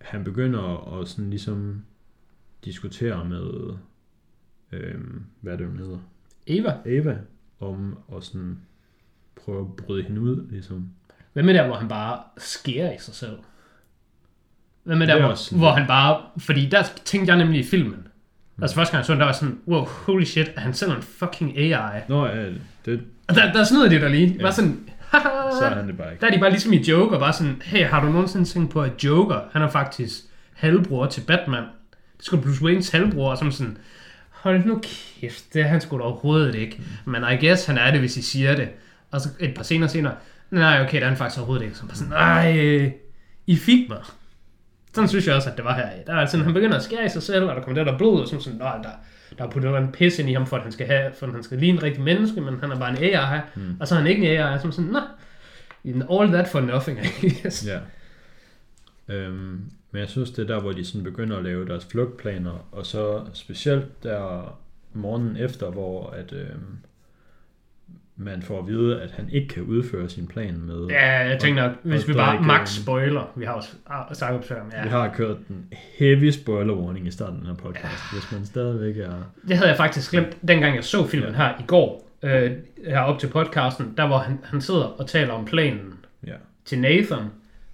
han begynder at sådan ligesom diskutere med, øhm, hvad det, hun hedder? Eva, Ava, om at sådan prøve at bryde hende ud, ligesom. hvad med der, hvor han bare skærer i sig selv? Hvad med der, er hvor, sådan- hvor han bare... Fordi der tænkte jeg nemlig i filmen. Altså første gang jeg så den, der var sådan, wow, holy shit, er han selv en fucking AI? Nå, ja, det, Og der, der snyder de der lige. Ja. Bare sådan, så er han det bare ikke. Der er de bare ligesom i Joker, bare sådan, hey, har du nogensinde tænkt på, at Joker, han er faktisk halvbror til Batman? Det skulle Bruce Waynes halvbror, som sådan, hold nu kæft, det er han sgu da overhovedet ikke. Men I guess, han er det, hvis I siger det. Og så et par scener senere, nej, okay, det er han faktisk overhovedet ikke. Så bare sådan, nej, I fik mig. Sådan synes jeg også, at det var her. Der er sådan, han begynder at skære i sig selv, og der kommer der, der blod, og sådan, sådan nej, der, der er puttet en pis ind i ham, for at han skal, have, for at han skal ligne en rigtig menneske, men han er bare en AI. Mm. Og så er han ikke en AI, som sådan, nej, all that for nothing, I guess. Ja. Øhm, men jeg synes, det er der, hvor de sådan begynder at lave deres flugtplaner, og så specielt der morgenen efter, hvor at, øhm, man får at vide, at han ikke kan udføre sin plan med. Ja, jeg tænker nok, hvis vi bare max spoiler, vi har også sagt op men Vi ja. har kørt den heavy spoiler warning i starten af den her podcast, ja. hvis man stadigvæk er... Det havde jeg faktisk glemt, dengang jeg så filmen her i går, øh, her op til podcasten, der hvor han, han sidder og taler om planen Ja. til Nathan,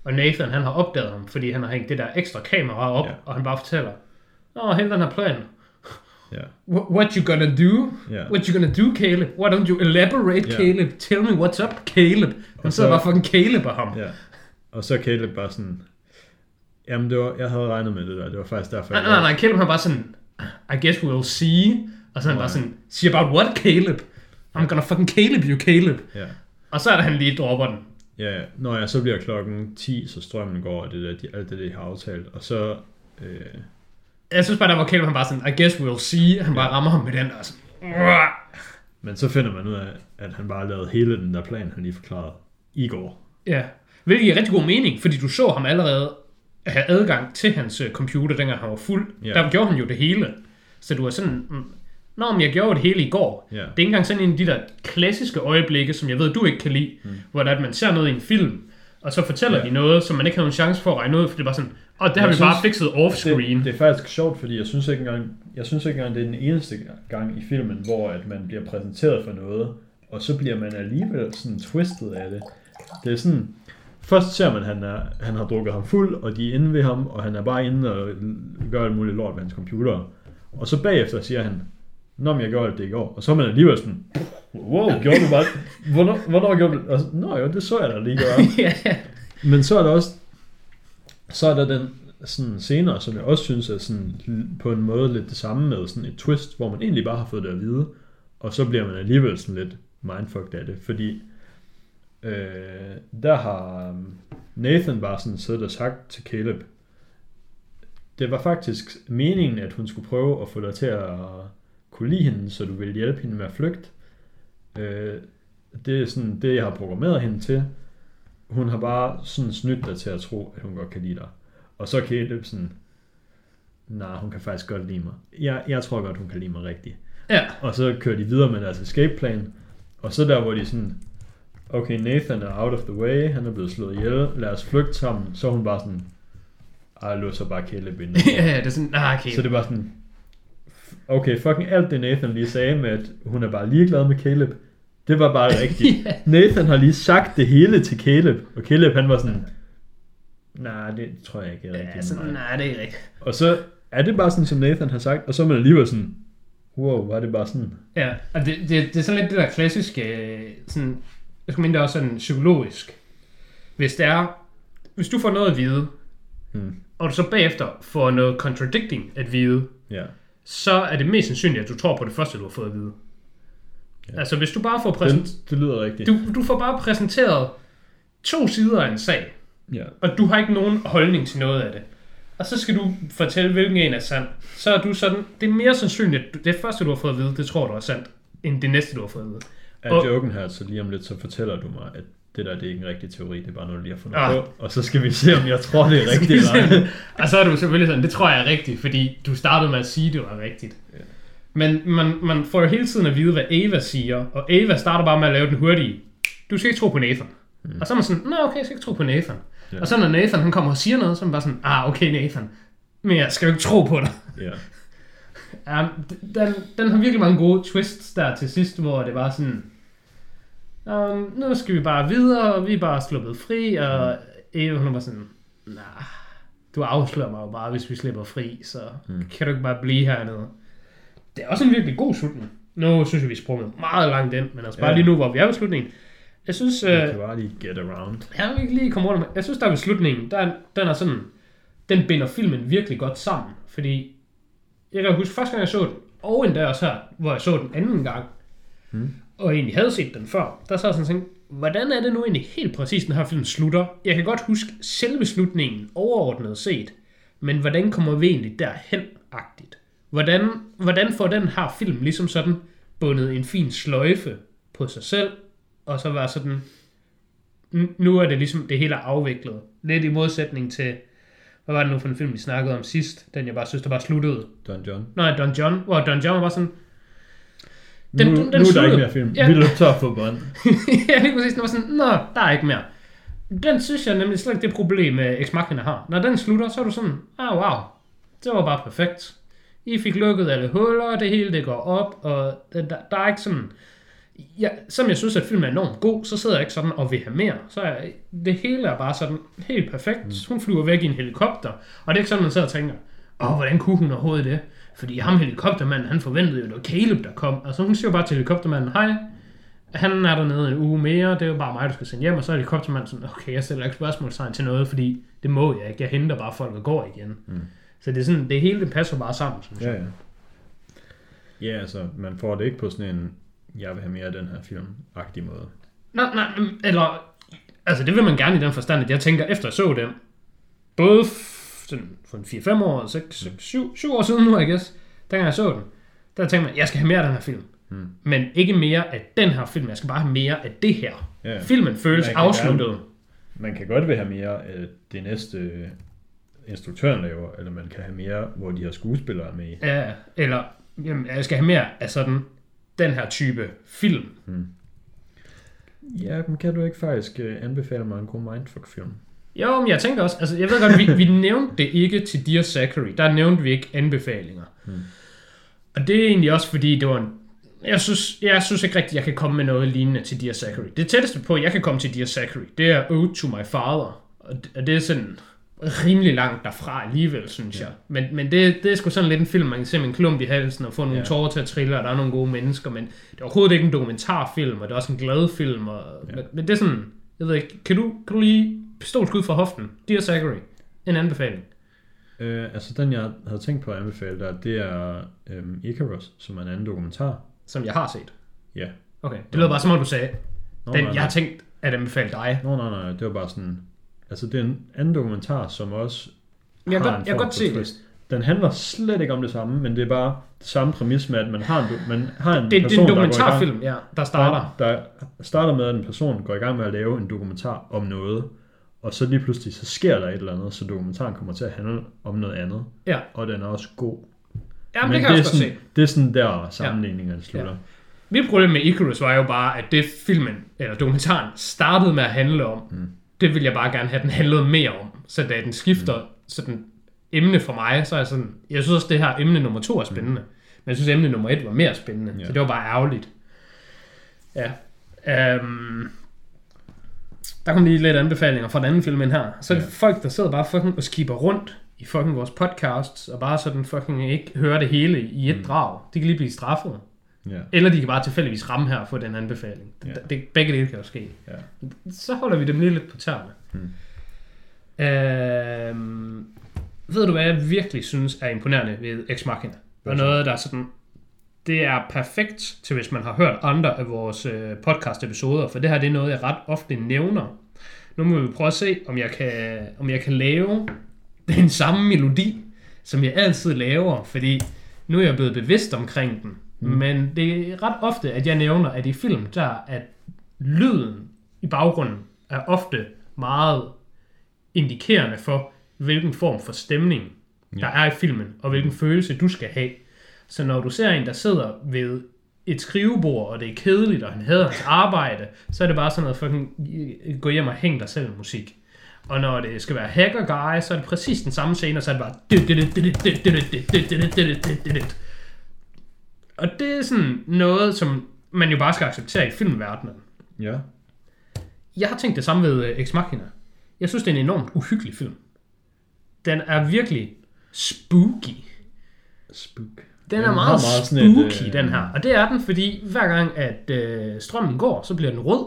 og Nathan han har opdaget ham, fordi han har hængt det der ekstra kamera op, Ja. og han bare fortæller, åh, hele den her plan. Wh- what you gonna do? Ja. What you gonna do, Caleb? Why don't you elaborate, Ja. Caleb? Tell me what's up, Caleb. Han Og sidder så- bare fucking Caleb af ham. ja. Og så er Caleb bare sådan... Jamen, det var, jeg havde regnet med det der. Det var faktisk derfor, Nej, nej, nej, Caleb han bare sådan, I guess we'll see. Og så er han Nej. bare sådan, see about what, Caleb? I'm gonna fucking Caleb you, Caleb. Ja. Og så er han lige dropper den. Ja, ja. Når jeg så bliver klokken 10, så strømmen går, og det der, de, alt det, de har aftalt. Og så... Øh, Jeg synes bare, der var Caleb, han bare sådan, I guess we'll see. Han bare rammer ham med den der. Sådan, "Uah." men så finder man ud af, at han bare lavede hele den der plan, han lige forklarede i går. ja. Hvilket giver rigtig god mening, fordi du så ham allerede have adgang til hans øh, computer, dengang han var fuld. Ja. Der gjorde han jo det hele. Så du var sådan, mm, Nå, men jeg gjorde det hele i går. Ja. Det er ikke engang sådan en af de der klassiske øjeblikke, som jeg ved, du ikke kan lide, mm. hvor der, at man ser noget i en film, og så fortæller Ja. de noget, som man ikke har nogen chance for at regne ud, for det er bare sådan, og det har Jeg vi synes, bare fikset off-screen. Det, det er faktisk sjovt, fordi jeg synes ikke engang, jeg synes ikke engang, det er den eneste gang i filmen, hvor at man bliver præsenteret for noget, og så bliver man alligevel sådan twistet af det. Det er sådan, først ser man, at han, er, han har drukket ham fuld, og de er inde ved ham, og han er bare inde og gør alt muligt lort ved hans computer. Og så bagefter siger han, Nå, men jeg gjorde det i går. Og så er man alligevel sådan, wow, gjorde du bare, hvornår, hvornår gjorde du det? Nå jo, det så jeg da lige gøre. Men så er der også, så er der den, sådan senere, som jeg også synes er sådan på en måde lidt det samme med sådan et twist, hvor man egentlig bare har fået det at vide, og så bliver man alligevel sådan lidt mindfucked af det, fordi øh, der har øhm, Nathan bare sådan siddet og sagt til Caleb, det var faktisk meningen, at hun skulle prøve at få dig til at kunne lide hende, så du ville hjælpe hende med at flygte. Øh, det er sådan det, jeg har programmeret hende til. Hun har bare sådan snydt dig til at tro, at hun godt kan lide dig. Og så Caleb sådan, nej, hun kan faktisk godt lide mig. Jeg, jeg tror godt, hun kan lide mig rigtigt. Ja. Og så kører de videre med deres escape plan. Og så der, hvor de sådan, okay, Nathan er out of the way, han er blevet slået ihjel, lad os flygte sammen. Så er hun bare sådan, ej, jeg låser bare Caleb ind. ja, ja, det er sådan, ah, okay. Så det var sådan, okay, fucking alt det Nathan lige sagde med, at hun er bare ligeglad med Caleb, det var bare rigtigt. Ja. Nathan har lige sagt det hele til Caleb, og Caleb han var sådan, nej, det tror jeg ikke er rigtigt. Ja, sådan, mig." nej, det er ikke rigtigt. Og så er det bare sådan, som Nathan har sagt, og så er man alligevel sådan, wow, var det bare sådan? Ja, og det, det, det er sådan lidt det der klassiske, øh, sådan, jeg skulle mene, det er også sådan psykologisk. Hvis det er, hvis du får noget at vide, Hmm. og du så bagefter får noget contradicting at vide, Ja. Så er det mest sandsynligt, at du tror på det første, du har fået at vide. Ja. Altså, hvis du bare får præsenteret, Det, lyder rigtigt. du, du får bare præsenteret to sider af en sag, Ja. og du har ikke nogen holdning til noget af det. Og så skal du fortælle, hvilken en er sand. Så er du sådan, det er mere sandsynligt, at det første, du har fået at vide, det tror du er sandt, end det næste, du har fået at vide. Er Og- joken her, så lige om lidt, så fortæller du mig, at det der, det er ikke en rigtig teori, det er bare noget, lige har fundet Ah. på. Og så skal vi se, om jeg tror, det er rigtigt eller ej. og så er du selvfølgelig sådan, det tror jeg er rigtigt, fordi du startede med at sige, det var rigtigt. Ja. Men man, man får jo hele tiden at vide, hvad Ava siger, og Ava starter bare med at lave den hurtige. Du skal ikke tro på Nathan. Mm. Og så er man sådan, nå okay, jeg skal ikke tro på Nathan. Ja. Og så når Nathan han kommer og siger noget, så er man bare sådan, ah okay Nathan, men jeg skal jo ikke tro på dig. Ja. Ja, den, den har virkelig mange gode twists der til sidst, hvor det var sådan, um, nu skal vi bare videre, og vi er bare sluppet fri, og Eva hun var sådan, nah, du afslører mig jo bare, hvis vi slipper fri, så mm. kan du ikke bare blive hernede. Det er også en virkelig god slutning. Nu synes jeg, vi sprunget meget langt ind, men altså bare Ja. lige nu, hvor vi er ved slutningen. Jeg synes, øh, Jeg kan bare lige get around. jeg vil ikke lige komme rundt. Jeg synes, der ved slutningen, der, er- den er sådan, den binder filmen virkelig godt sammen. Fordi, jeg kan huske første gang, jeg så den, og endda også her, hvor jeg så den anden gang, Mm. Og egentlig havde set den før, der jeg sådan tænkt, hvordan er det nu egentlig helt præcis, den her film slutter? Jeg kan godt huske selve slutningen overordnet set, men hvordan kommer vi egentlig derhen-agtigt? Hvordan, hvordan får den her film ligesom sådan bundet en fin sløjfe på sig selv, og så være sådan, nu er det ligesom, det hele er afviklet. Lidt i modsætning til, hvad var det nu for en film, vi snakkede om sidst, den jeg bare synes, der bare sluttede. Don John. Nej, Don John, hvor Don John var bare sådan, Den, nu, den- nu den er der ikke mere film. Ja. Vi løb tør for bånd. ja, lige præcis. Den var sådan, nå, der er ikke mere. Den synes jeg nemlig slet ikke det problem, øh, Ex Machina har. Når den slutter, så er du sådan, ah wow, det var bare perfekt. I fik lukket alle huller, det hele det går op, og der, der, der er ikke sådan... Ja, som jeg synes, at filmen er enormt god, så sidder jeg ikke sådan og vil have mere. Så er det hele er bare sådan helt perfekt. Mm. Hun flyver væk i en helikopter, og det er ikke sådan, man sidder og tænker, åh, hvordan kunne hun overhovedet det? Fordi ham helikoptermanden, han forventede jo, det var Caleb, der kom. Altså hun siger bare til helikoptermanden, hej, han er dernede en uge mere, det er jo bare mig, du skal sende hjem, og så er helikoptermanden sådan, okay, jeg stiller ikke spørgsmålstegn til noget, fordi det må jeg ikke, jeg henter bare folk og går igen. Mm. Så det er sådan, det hele det passer bare sammen, synes Ja, jeg. ja. Ja, altså, man får det ikke på sådan en, jeg vil have mere af den her film-agtig måde. Nej, nej, eller, altså det vil man gerne i den forstand, at jeg tænker, efter jeg så den, både sådan for en 4-5 år, 6, 7, 7 år siden nu, I guess, dengang jeg så den, der tænkte man, jeg skal have mere af den her film. Hmm. Men ikke mere af den her film, jeg skal bare have mere af det her. Ja. Filmen føles afsluttet. Man kan godt vil have mere af det næste instruktøren laver, eller man kan have mere, hvor de har skuespillere med. Ja, eller jamen, jeg skal have mere af sådan den her type film. Ja, men kan du ikke faktisk uh, anbefale mig en god mindfuck-film? Jo, men jeg tænker også, altså jeg ved godt, vi, vi nævnte det ikke til Dear Zachary. Der nævnte vi ikke anbefalinger. Hmm. Og det er egentlig også fordi, det var en, jeg synes, jeg synes ikke rigtigt, jeg kan komme med noget lignende til Dear Zachary. Det tætteste på, jeg kan komme til Dear Zachary, det er Ode to My Father. Og det, og det er sådan rimelig langt derfra alligevel, synes ja. jeg. Men, men det, det er sgu sådan lidt en film, man kan se med en klump i halsen og få nogle Ja. tårer til at trille, og der er nogle gode mennesker, men det er overhovedet ikke en dokumentarfilm, og det er også en glad film. Og, ja. men, men det er sådan, jeg ved ikke, kan du, kan du lige pistolskud fra hoften? Dear Zachary, en anbefaling. Øh, altså den, jeg havde tænkt på at anbefale dig, det er øhm, Icarus, som er en anden dokumentar. Som jeg har set. Ja. Okay, det lød bare som om du sagde, Nå, den nej, jeg har tænkt at anbefale dig. Nå, nej, nej, det var bare sådan... Altså, det er en anden dokumentar, som også Jeg har godt- en jeg kan godt se det. Den handler slet ikke om det samme, men det er bare det samme præmis med, at man har en, man har en Det, det er person, en der går i gang- dokumentarfilm, ja, der starter. Der, der starter med, at en person går i gang med at lave en dokumentar om noget, og så lige pludselig, så sker der et eller andet, så dokumentaren kommer til at handle om noget andet, Ja, og den er også god. Jamen, det kan jeg det, også er godt sådan, se. det er sådan der sammenligningerne slutter. Ja. Mit problem med Icarus var jo bare, at det filmen, eller dokumentaren, startede med at handle om, mm. det vil jeg bare gerne have, den handlede mere om. Så da den skifter mm. sådan emne for mig, så er jeg sådan, jeg synes også, det her emne nummer to er spændende. Men jeg synes, emne nummer et var mere spændende. Ja. Så det var bare ærgerligt. Ja. Um, der kom lige lidt anbefalinger fra den anden film ind her. Så er det Ja. folk, der sidder bare fucking og skipper rundt i fucking vores podcasts, og bare sådan fucking ikke hører det hele i et mm. drag. De kan lige blive straffet. Ja. Eller de kan bare tilfældigvis ramme her og få den anbefaling. Ja. Det, det, begge dele kan jo ske. Ja. Så holder vi dem lige lidt på tæerne. Hmm. Øhm, ved du, hvad jeg virkelig synes er imponerende ved Ex Machina? Hvad Og noget, der er sådan... Det er perfekt til, hvis man har hørt andre af vores øh, podcast-episoder, for det her det er noget, jeg ret ofte nævner. Nu må vi prøve at se, om jeg kan, om jeg kan lave den samme melodi, som jeg altid laver, fordi nu er jeg blevet bevidst omkring den. Mm. Men det er ret ofte, at jeg nævner, at i film, der at lyden i baggrunden er ofte meget indikerende for, hvilken form for stemning, der er i filmen, og hvilken følelse du skal have. Så når du ser en, der sidder ved et skrivebord, og det er kedeligt, og han hader hans arbejde, så er det bare sådan noget fucking, øh, gå hjem og hæng dig selv musik. Og når det skal være hacker guy, så er det præcis den samme scene, og så er det bare... Og det er sådan noget, som man jo bare skal acceptere i filmverdenen. Ja. Jeg har tænkt det samme ved øh, Ex Machina. Jeg synes, det er en enormt uhyggelig film. Den er virkelig spooky. Spook. Den er Den meget, har meget sådan et, spooky, øh, den her. Og det er den, fordi hver gang, at øh, strømmen går, så bliver den rød.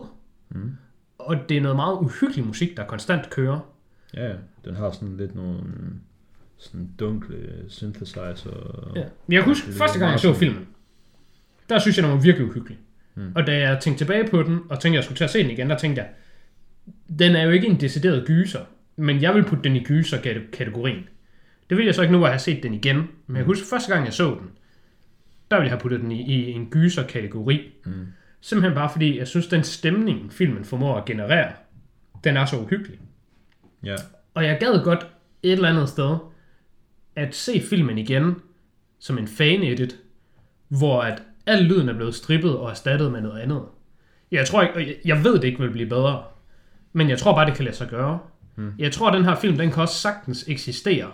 Mm. Og det er noget meget uhyggelig musik, der konstant kører. Ja. Den har sådan lidt nogle sådan dunkle synthesizer. Ja. Men jeg kan huske, er første gang jeg meget så filmen, der synes jeg, den var virkelig uhyggelig. Mm. Og da jeg tænkte tilbage på den, og tænkte, at jeg skulle til at se den igen, der tænkte jeg, den er jo ikke en decideret gyser, men jeg vil putte den i gyser-kategorien. Det vil jeg så ikke nu, hvor jeg har set den igen. Men jeg kan huske, første gang jeg så den, der ville jeg have puttet den i, i en gyser-kategori. Mm. Simpelthen bare fordi, jeg synes, den stemning, filmen formår at generere, den er så uhyggelig. Ja. Og jeg gad godt et eller andet sted at se filmen igen som en fan-edit, hvor at al lyden er blevet strippet og erstattet med noget andet. Jeg tror ikke, jeg- ved, det ikke vil blive bedre, men jeg tror bare, det kan lade sig gøre. Hmm. Jeg tror, at den her film, den kan også sagtens eksistere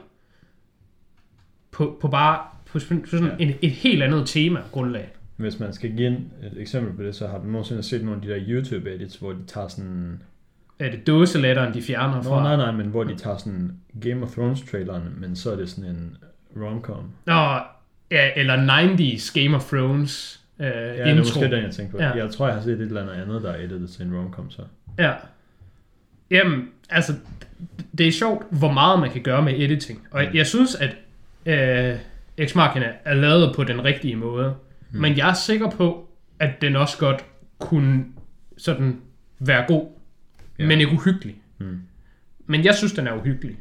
på, på bare på sådan Ja. en, et helt andet tema grundlag. Hvis man skal give et eksempel på det, så har du nogensinde set nogle af de der YouTube-edits, hvor de tager sådan... Er det dåseletteren, de fjerner Nå, fra? nej, nej, men hvor de tager sådan Game of Thrones-traileren, men så er det sådan en rom-com. Nå, ja, eller 90's Game of Thrones øh, Ja, det er intro. måske den, jeg tænker på. Ja. Jeg tror, jeg har set et eller andet der er editet til en rom-com, så. Ja. Jamen, altså, det er sjovt, hvor meget man kan gøre med editing. Og jeg synes, at øh, Ex Machina er lavet på den rigtige måde. Mm. Men jeg er sikker på, at den også godt kunne sådan være god, ja. Men ikke uhyggelig. Mm. Men jeg synes, den er uhyggelig.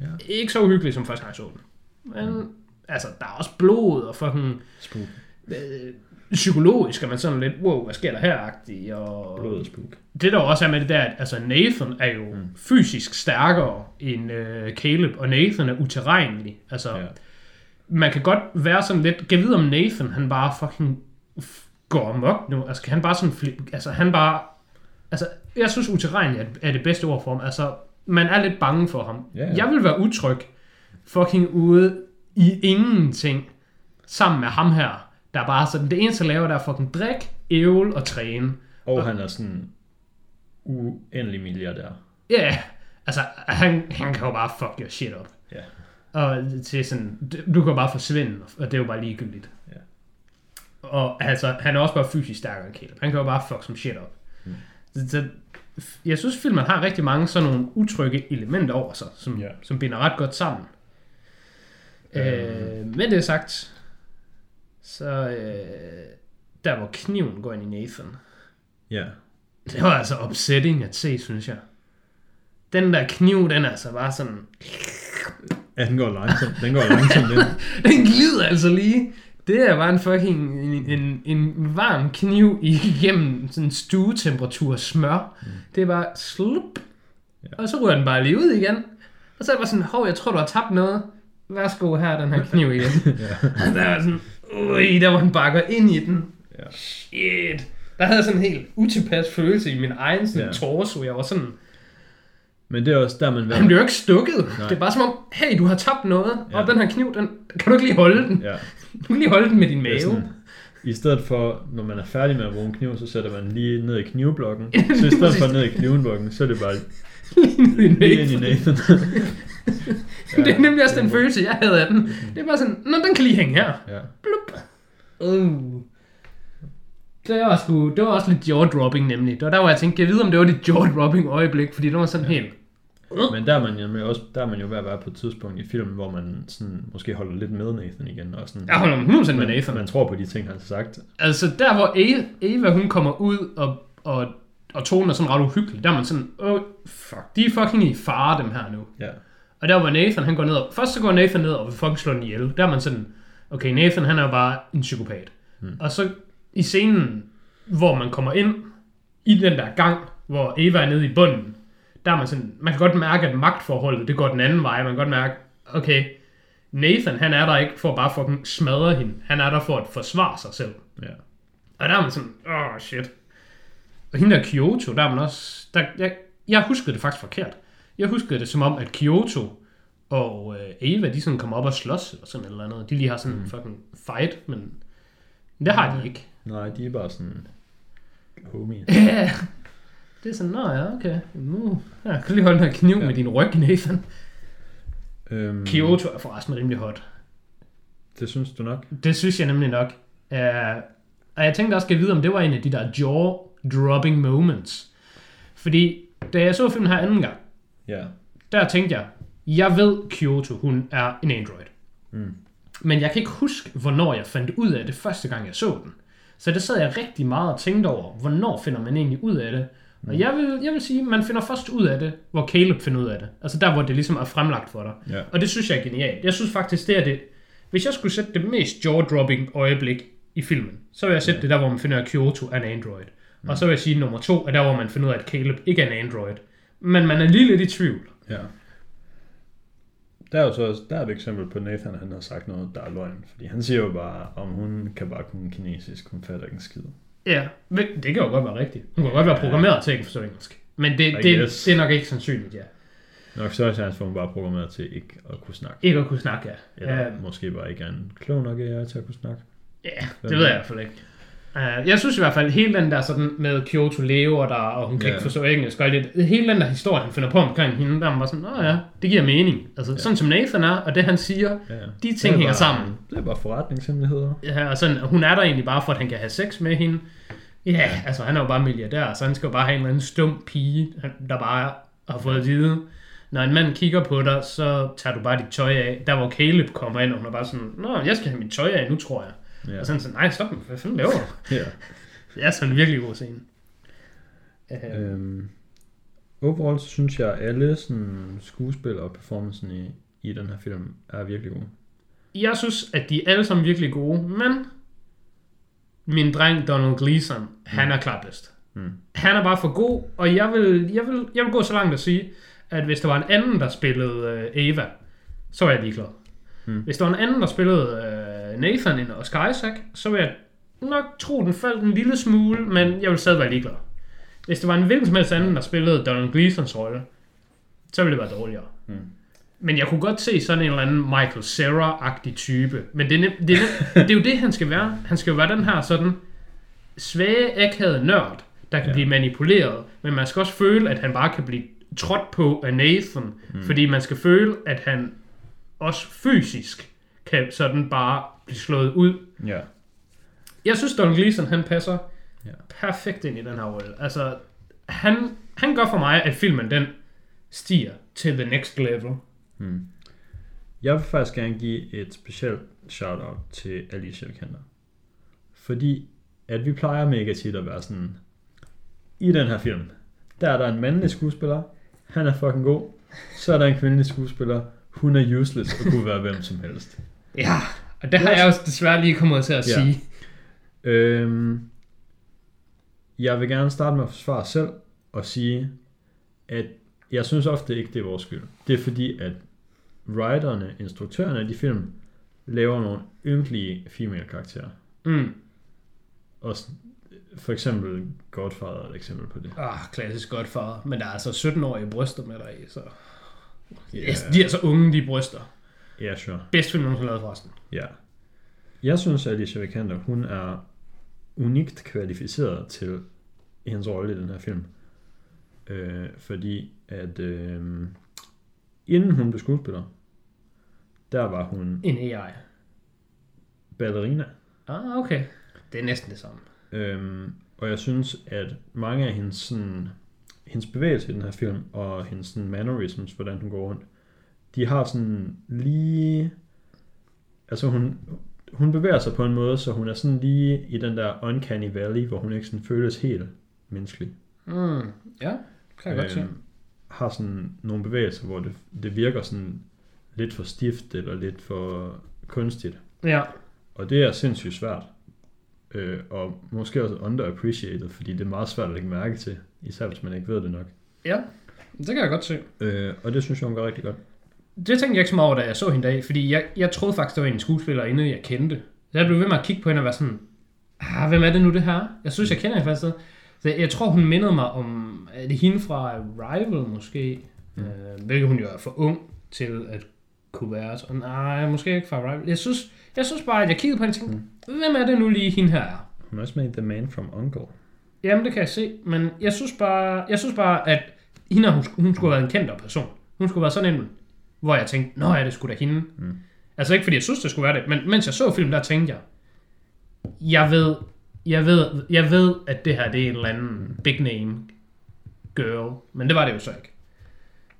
Ja. Ikke så uhyggelig, som første gang jeg så den. Men mm. altså, der er også blod og fucking Spook. øh, psykologisk er man sådan lidt, wow, hvad sker der her-agtigt. Og Blod og spook. det der også er med det der, at altså Nathan er jo mm. fysisk stærkere end øh, Caleb, og Nathan er uterrenelig. Altså, ja. Man kan godt være sådan lidt, kan vide om Nathan, han bare fucking går amok nu. Altså, kan han bare sådan, flip, altså han bare, altså, jeg synes uterrenelig er, er det bedste ord for ham. Altså, man er lidt bange for ham. Ja. Jeg vil være utryg fucking ude i ingenting sammen med ham her, der bare sådan, det eneste, jeg laver, der er fucking drik, ævel og træne. Og han er sådan uendelig milliardær. Ja, yeah, altså, han, han kan jo bare fuck your shit op. Ja. Og til sådan, du- kan bare forsvinde, og det er jo bare ligegyldigt. Ja. Og altså, han er også bare fysisk stærkere end Caleb. Han kan jo bare fuck som shit op. Mm. Så, så jeg synes, filmen har rigtig mange sådan nogle utrygge elementer over sig, som, ja. som binder ret godt sammen. Øh, med det sagt, så øh, der hvor kniven går ind i Nathan, Ja. det var altså upsetting at se, synes jeg. Den der kniv, den er altså bare sådan, Ja, den går langsomt. Den går langsomt ind. den glider altså lige. Det er bare en fucking en, en, en varm kniv igennem sådan stuetemperatur smør. Mm. Det er bare slup. Ja. Og så ryger den bare lige ud igen. Og så er det bare sådan, hov, jeg tror, du har tabt noget. Værsgo her, den her kniv igen. Ja. Der var sådan, ui, der var han bakker ind i den. Ja. Shit. Der havde jeg sådan en helt utilpas følelse i min egen sådan, Ja. torso. Jeg var sådan, Men det er også der, man... han bliver jo ikke stukket. Nej. Det er bare som om, hey, du har tabt noget. Ja. Og den her kniv, den, kan du ikke lige holde den? Ja. Du kan lige holde den med din mave. sådan, I stedet for, når man er færdig med at bruge en kniv, så sætter man lige ned i knivblokken. Så i stedet for ned i knivblokken, så er det bare Lige lige ind i Nathan. Det er nemlig også den følelse, jeg havde af den. Det er bare sådan, nå, den kan lige hænge her. Ja. Blup. Uh. Det var, sgu, det var også lidt jaw-dropping nemlig. Det var der, hvor jeg tænkte, kan jeg vide, om det var det jaw-dropping øjeblik, fordi det var sådan helt... Men der er, man jo også, der er man jo ved at være på et tidspunkt i filmen, hvor man sådan, måske holder lidt med Nathan igen. Og sådan, Jeg holder mig 100% med Nathan. man tror på de ting, han har sagt. Altså der, hvor Eva, Eva hun kommer ud, og, og, og tonen er sådan ret uhyggelig, der er man sådan, åh, oh, fuck, de er fucking i fare, dem her nu. Ja. Og der hvor Nathan, han går ned, og, først så går Nathan ned og vil fucking slå den ihjel. Der er man sådan, okay, Nathan han er bare en psykopat. Mm. Og så i scenen, hvor man kommer ind i den der gang, hvor Eva er nede i bunden, der er man sådan, man kan godt mærke, at magtforholdet, det går den anden vej. Man kan godt mærke, okay, Nathan, han er der ikke for at bare fucking smadre hende. Han er der for at forsvare sig selv. Ja. Og der er man sådan, åh oh, shit. Og hende der Kyoto, der er man også, der, jeg, jeg huskede det faktisk forkert. Jeg huskede det som om, at Kyoto og øh, Eva, de sådan kommer op og slås, eller sådan eller andet. De lige har sådan en fucking fight, men det har de ikke. Nej, de er bare sådan homie. Ja. Det er sådan, nå ja, okay. Nu, ja, kan du lige holde her kniv Ja. med din ryg, Nathan. Øhm, Kyoto er forresten rimelig hot. Det synes du nok? Det synes jeg nemlig nok. Uh, og jeg tænkte også, skal vide, om det var en af de der jaw-dropping moments. Fordi, da jeg så filmen her anden gang, Ja. der tænkte jeg, jeg ved, Kyoto, hun er en android. Mm. Men jeg kan ikke huske, hvornår jeg fandt ud af det første gang, jeg så den. Så det sad jeg rigtig meget og tænkte over, hvornår finder man egentlig ud af det. Og jeg vil, jeg vil sige, man finder først ud af det, hvor Caleb finder ud af det. Altså der, hvor det ligesom er fremlagt for dig. Ja. Og det synes jeg er genialt. Jeg synes faktisk, det er det... Hvis jeg skulle sætte det mest jaw-dropping øjeblik i filmen, så vil jeg sætte ja. det der, hvor man finder, at Kyoto er en android. Mm. Og så vil jeg sige, at nummer to er der, hvor man finder ud af, at Caleb ikke er en android. Men man er lige lidt i tvivl. Ja. Der er jo så også, der er et eksempel på Nathan, han har sagt noget, der er løgn. Fordi han siger jo bare, om hun kan bare kunne kinesisk, hun fatter ikke en skid. Ja, det kan jo godt være rigtigt. Hun kan godt være programmeret til at ikke forstå engelsk. Men det, det, guess. det er nok ikke sandsynligt, ja. Nok større chance for, at hun bare er programmeret til ikke at kunne snakke. Ikke at kunne snakke, ja. Eller Ja, ja. måske bare ikke er en klog nok AI til at kunne snakke. ja det ved jeg i hvert fald ikke. Uh, jeg synes i hvert fald, hele den der sådan med Kyoto lever der, og hun kan Ja. ikke forstå engelsk, og det, hele den der historie, han finder på omkring hende, der var sådan, åh ja, det giver mening. Altså, ja. sådan som Nathan er, og det han siger, ja. de ting er hænger bare, sammen. Det er bare forretningshemmeligheder. Ja, og sådan, hun er der egentlig bare for, at han kan have sex med hende. Ja, altså han er jo bare milliardær, så han skal jo bare have en eller anden stum pige, der bare har fået at vide, når en mand kigger på dig, så tager du bare dit tøj af. Der hvor Caleb kommer ind, og hun er bare sådan, Nå, jeg skal have mit tøj af nu, tror jeg. Ja. Og sådan sådan, nej, stop, hvad fanden laver du? ja. Det er sådan en virkelig god scene. Uh, Øhm, overall så synes jeg, at alle sådan, skuespil og performancen i, i den her film er virkelig gode. jeg synes, at de er alle sammen virkelig gode, men min dreng Donald Gleason, mm. han er klart bedst. Mm. Han er bare for god, og jeg vil, jeg vil, jeg vil gå så langt at sige, at hvis der var en anden, der spillede øh, Eva, så var jeg ligeglad. Mm. Hvis der var en anden, der spillede øh, Nathan end Oscar Isaac, så vil jeg nok tro, den faldt en lille smule, men jeg vil stadig være ligeglad. Hvis det var en hvilken som helst anden, der spillede Donald Gleasons rolle, så ville det være dårligere. Mm. Men jeg kunne godt se sådan en eller anden Michael Cera-agtig type. Men det er, nem, det, er nem, det er jo det, han skal være. Han skal jo være den her sådan svage, akavede nørd, der kan Ja. ja. blive manipuleret. Men man skal også føle, at han bare kan blive trådt på af Nathan. Mm. Fordi man skal føle, at han også fysisk kan sådan bare blive slået ud. Ja. Jeg synes, Don Gleason, han passer Ja. perfekt ind i den her rolle. Altså, han, han gør for mig, at filmen den stiger til the next level. Hmm. Jeg vil faktisk gerne give et specielt shout-out til Alicia Vikander. Fordi at vi plejer mega tit at være sådan, i den her film, der er der en mandlig skuespiller, han er fucking god, så er der en kvindelig skuespiller, hun er useless og kunne være hvem som helst. Ja, og det har jeg også desværre lige kommet til at Ja. sige. Øhm, jeg vil gerne starte med at forsvare selv og sige, at jeg synes ofte ikke, det er vores skyld. Det er fordi, at writerne, instruktørerne af de film, laver nogle ynkelige female karakterer. Mm. Og for eksempel Godfather er et eksempel på det. Ah, klassisk godt far. Men der er altså 17-årige bryster med dig i, så... Ja. Yes, de er så unge, de bryster. Ja, sure. Bedst film, nogen har lavet forresten. Ja. Jeg synes, at Alicia Vikander, hun er unikt kvalificeret til hendes rolle i den her film. Øh, fordi at øh, inden hun blev skuespiller, der var hun En AI. ballerina. Ah, okay. Det er næsten det samme. Øhm, og jeg synes, at mange af hendes, sådan, hendes bevægelser i den her film, og hendes sådan, mannerisms, hvordan hun går rundt, de har sådan lige... Altså hun, hun bevæger sig på en måde, så hun er sådan lige i den der uncanny valley, hvor hun ikke sådan føles helt menneskelig. Mm. Ja, kan jeg godt se. har sådan nogle bevægelser, hvor det, det virker sådan lidt for stift, eller lidt for kunstigt. Ja. Og det er sindssygt svært. Øh, og måske også underappreciated, fordi det er meget svært at lægge mærke til, især hvis man ikke ved det nok. Ja, det kan jeg godt se. Øh, og det synes jeg, hun gør rigtig godt. Det tænkte jeg ikke så meget over, da jeg så hende dag, fordi jeg, jeg troede faktisk, det var en skuespiller, inden jeg kendte. Så jeg blev ved med at kigge på hende og være sådan, ah, hvem er det nu det her? Jeg synes, jeg kender hende faktisk. Så jeg, tror, hun mindede mig om, er det hende fra Rival måske? Mm. Øh, hvilket hun jo er for ung til at kunne være. Så, nej, måske ikke fra Rival. Jeg synes, jeg synes bare, at jeg kiggede på hende og tænkte, mm. hvem er det nu lige hende her er? Hun er også med The Man from Uncle. Jamen, det kan jeg se, men jeg synes bare, jeg synes bare at hende, hun, hun skulle have været en kendt person. Hun skulle være sådan en, hvor jeg tænkte, nå ja, det skulle da hende. Mm. Altså ikke fordi jeg synes, det skulle være det, men mens jeg så filmen, der tænkte jeg, jeg ved, jeg ved, jeg ved, at det her det er en eller anden big name girl, men det var det jo så ikke.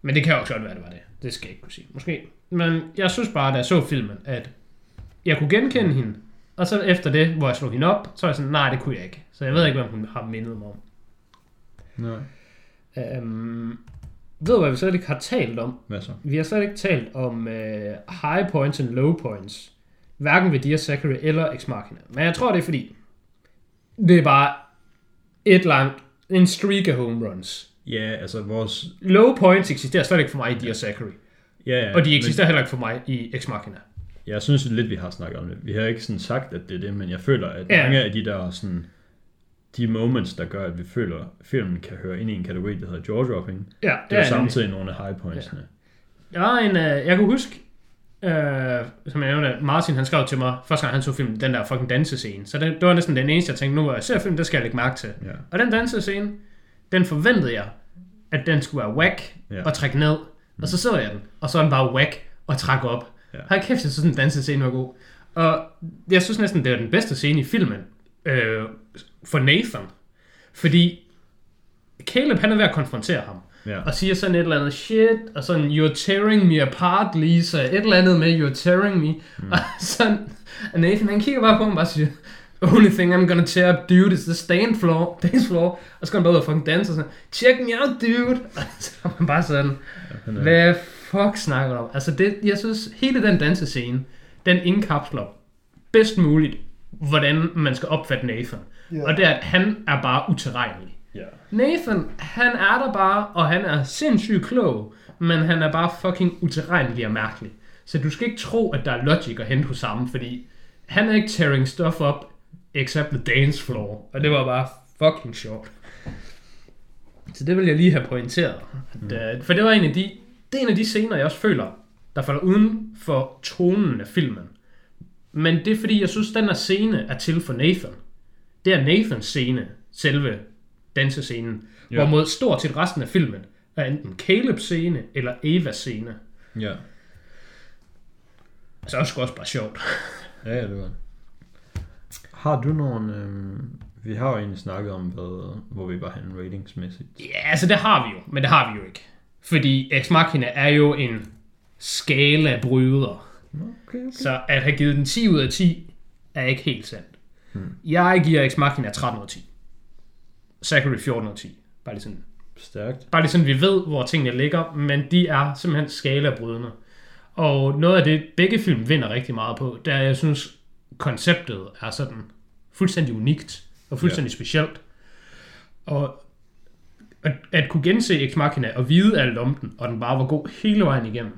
Men det kan også godt være, det var det. Det skal jeg ikke kunne sige. Måske. Men jeg synes bare, da jeg så filmen, at jeg kunne genkende hende, og så efter det, hvor jeg slog hende op, så var jeg sådan, nej, det kunne jeg ikke. Så jeg ved ikke, hvad hun har mindet mig om. Nej. Øhm, ved du, hvad vi slet ikke har talt om? Hvad så? Vi har slet ikke talt om øh, high points and low points. Hverken ved Dear Zachary eller Ex Machina. Men jeg tror, det er fordi, det er bare et langt, en streak af home runs. Ja, altså vores... Low points eksisterer slet ikke for mig i Dear Zachary. Ja, ja, Og de eksisterer heller ikke for mig i Ex Machina. Men jeg synes lidt, vi har snakket om det. Vi har ikke sådan sagt, at det er det, men jeg føler, at ja. mange af de der sådan... De moments, der gør, at vi føler, at filmen kan høre ind i en kategori, der hedder jaw-dropping, Ja, det er nemlig. samtidig nogle af high pointsene. Der var en, øh, jeg kunne huske, øh, som jeg nævnte, Martin han skrev til mig, første gang han så filmen, den der fucking dansescene. Så det, det var næsten den eneste, jeg tænkte, nu hvor jeg ser filmen, det skal jeg lægge mærke til. Ja. Og den dansescene, den forventede jeg, at den skulle være whack Ja. og trække ned. Og så så jeg den, og så er den bare whack og trække op. Ja. Hold kæft, jeg synes, den dansescene var god. Og jeg synes næsten, det er den bedste scene i filmen øh, for Nathan. Fordi Caleb, han er ved at konfrontere ham. Ja. Og siger sådan et eller andet shit, og sådan, you're tearing me apart, Lisa. Et eller andet med, you're tearing me. Mm. Og sådan, og Nathan, han kigger bare på ham og bare siger, only thing I'm gonna tear up, dude, is the stand floor, dance floor. Og så går han bare ud og fucking danse og sådan, check me out, dude. Og så er man bare sådan, hvad fuck snakker du om? Altså, det, jeg synes, hele den dansescene, den indkapsler bedst muligt, hvordan man skal opfatte Nathan. Ja. Og det er, at han er bare utilregnelig. Ja. Nathan, han er der bare, og han er sindssygt klog, men han er bare fucking utilregnelig og mærkelig. Så du skal ikke tro, at der er logic at hente hos ham, fordi han er ikke tearing stuff up, except the dance floor. Og det var bare fucking sjovt. Så det vil jeg lige have pointeret. At, mm. For det var en af de, det er en af de scener, jeg også føler, der falder uden for tonen af filmen. Men det er fordi, jeg synes, den her scene er til for Nathan. Det er Nathans scene, selve dansescenen. Ja. Hvorimod stort set resten af filmen er enten Caleb's scene eller Evas scene. Ja. Så er det sgu også bare sjovt. Ja, ja, det var. Har du nogle... Øh, Vi har jo egentlig snakket om, hvad, hvor vi var henne ratingsmæssigt. Ja, altså det har vi jo, men det har vi jo ikke. Fordi Ex Machina er jo en skala bryder. Okay, okay. Så at have givet den 10 ud af 10 er ikke helt sandt. Hmm. Jeg giver Ex Machina 13 ud af 10. Zachary 14 ud af 10. Bare lige sådan. Stærkt. Bare lige sådan, vi ved, hvor tingene ligger, men de er simpelthen skalabrydende. Og noget af det, begge film vinder rigtig meget på, det er, jeg synes, konceptet er sådan fuldstændig unikt og fuldstændig ja. specielt. Og at, at kunne gense Ex Machina og vide alt om den, og den bare var god hele vejen igennem,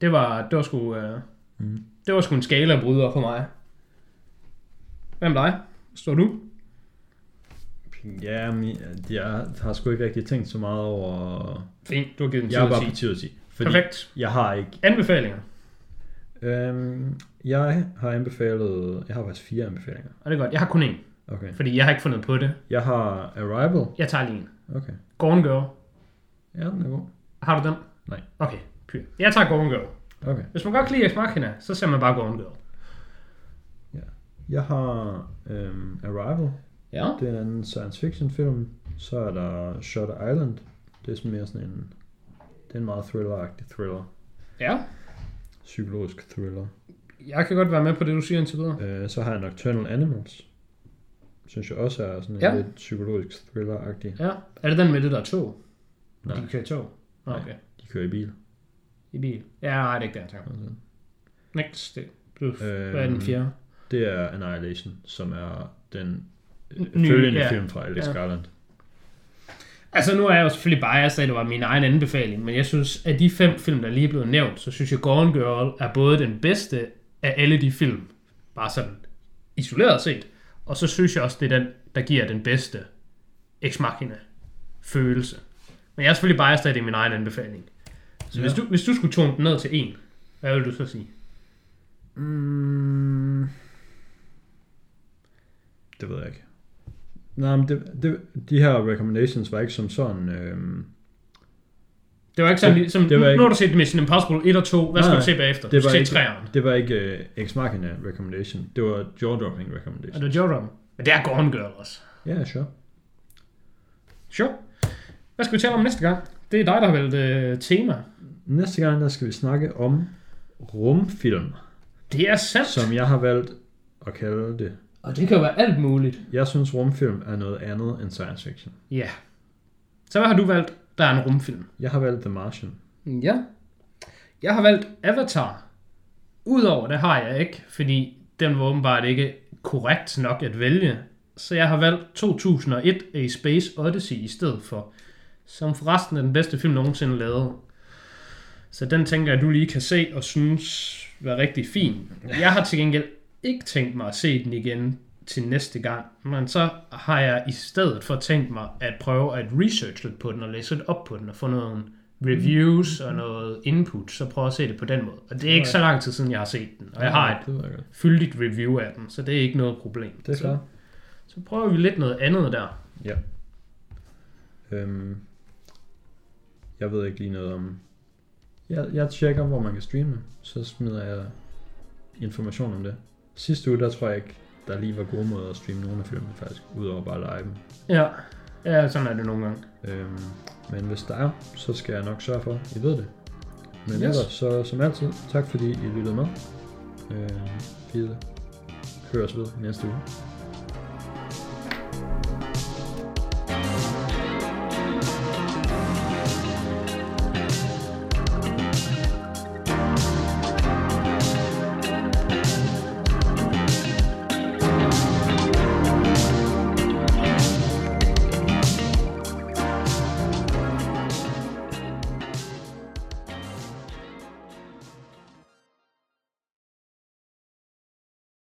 det var, det var sgu, uh, Mm. det var sgu en skala-bryder for mig. Hvem dig? Står du? Ja, men jeg har sgu ikke rigtig tænkt så meget over... Fint, du har givet den 10 Jeg er af bare 10. på 10 ud af 10. Fordi Perfekt. jeg har ikke... Anbefalinger. Øhm, jeg har anbefalet... Jeg har faktisk fire anbefalinger. Og det er godt. Jeg har kun én, Okay. fordi jeg har ikke fundet på det. Jeg har Arrival. Jeg tager lige en. Okay. Gone Girl. Ja, den er god. Har du den? Nej. Okay, pyr. Jeg tager Gone Girl. Okay. Hvis man godt kan lide Ex Machina, så ser man bare Gone Girl. Jeg har øhm, Arrival. Ja. Det er en anden science fiction film. Så er der Shutter Island. Det er sådan mere sådan en... Det er en meget thriller-agtig thriller. Ja. Psykologisk thriller. Jeg kan godt være med på det, du siger indtil videre. Øh, så har jeg Nocturnal Animals. Synes jeg også er sådan en Ja. ja. lidt psykologisk thriller-agtig. Ja. Er det den med det der tog? Nej. De kører i tog? Nå, Nej. Okay. De kører i bil. I bil. Ja, nej, det er ikke det, jeg tænker. Altså. Next. Det. Plus, Øhm, hvad er den fjerde? Det er Annihilation, som er den øh, Ny, følgende ja. film fra Alex Ja. Garland. Altså, nu er jeg jo selvfølgelig biased, at det var min egen anbefaling, men jeg synes, at de fem film, der lige er blevet nævnt, så synes jeg, Gone Girl er både den bedste af alle de film, bare sådan isoleret set, og så synes jeg også, det er den, der giver den bedste Ex Machina følelse. Men jeg er selvfølgelig biased, at det er min egen anbefaling. Så ja. hvis, du, hvis du skulle tone den ned til en, hvad vil du så sige? Mm, det ved jeg ikke. Nej, men det, det, de her recommendations var ikke som sådan... Øhm, Det var ikke sådan, Det- ligesom, det var nu ikke- har du set Mission Impossible 1 og 2, hvad skal Nej, du se bagefter? det Du skal var se ikke- træerne. det var ikke uh, Ex Machina recommendation. Det var jaw-dropping Er recommendation. det Joe Rogan? Men det er Gone Girl også. Ja, yeah, sure. Sure. Hvad skal vi tale om næste gang? Det er dig, der har valgt øh, tema. Næste gang, der skal vi snakke om rumfilm, Det er sandt. som jeg har valgt at kalde det. Og det kan jo være alt muligt. Jeg synes, rumfilm er noget andet end science fiction. Ja. Så hvad har du valgt, der er en rumfilm? Jeg har valgt The Martian. Ja. Jeg har valgt Avatar. Udover det har jeg ikke, fordi den var åbenbart ikke korrekt nok at vælge. Så jeg har valgt 2001 A Space Odyssey i stedet for. Som forresten er den bedste film nogensinde lavet. Så den tænker jeg, at du lige kan se og synes var rigtig fin. Jeg har til gengæld ikke tænkt mig at se den igen til næste gang. Men så har jeg i stedet for tænkt mig at prøve at researche lidt på den og læse lidt op på den og få nogle reviews og noget input, så prøve at se det på den måde. Og det er ikke så lang tid siden, jeg har set den. Og jeg har et fyldigt review af den, så det er ikke noget problem. Det er så, klart. så prøver vi lidt noget andet der. Ja. Øhm, jeg ved ikke lige noget om... Jeg, jeg tjekker, hvor man kan streame. Så smider jeg information om det. Sidste uge, der tror jeg ikke, der lige var gode måder at streame nogle af filmene faktisk. Udover bare live dem. Ja, ja sådan er det nogle gange. Øhm, men hvis der er, så skal jeg nok sørge for, at I ved det. Men Yes. ellers, så som altid, tak fordi I lyttede med. Øhm, vi høres ved næste uge.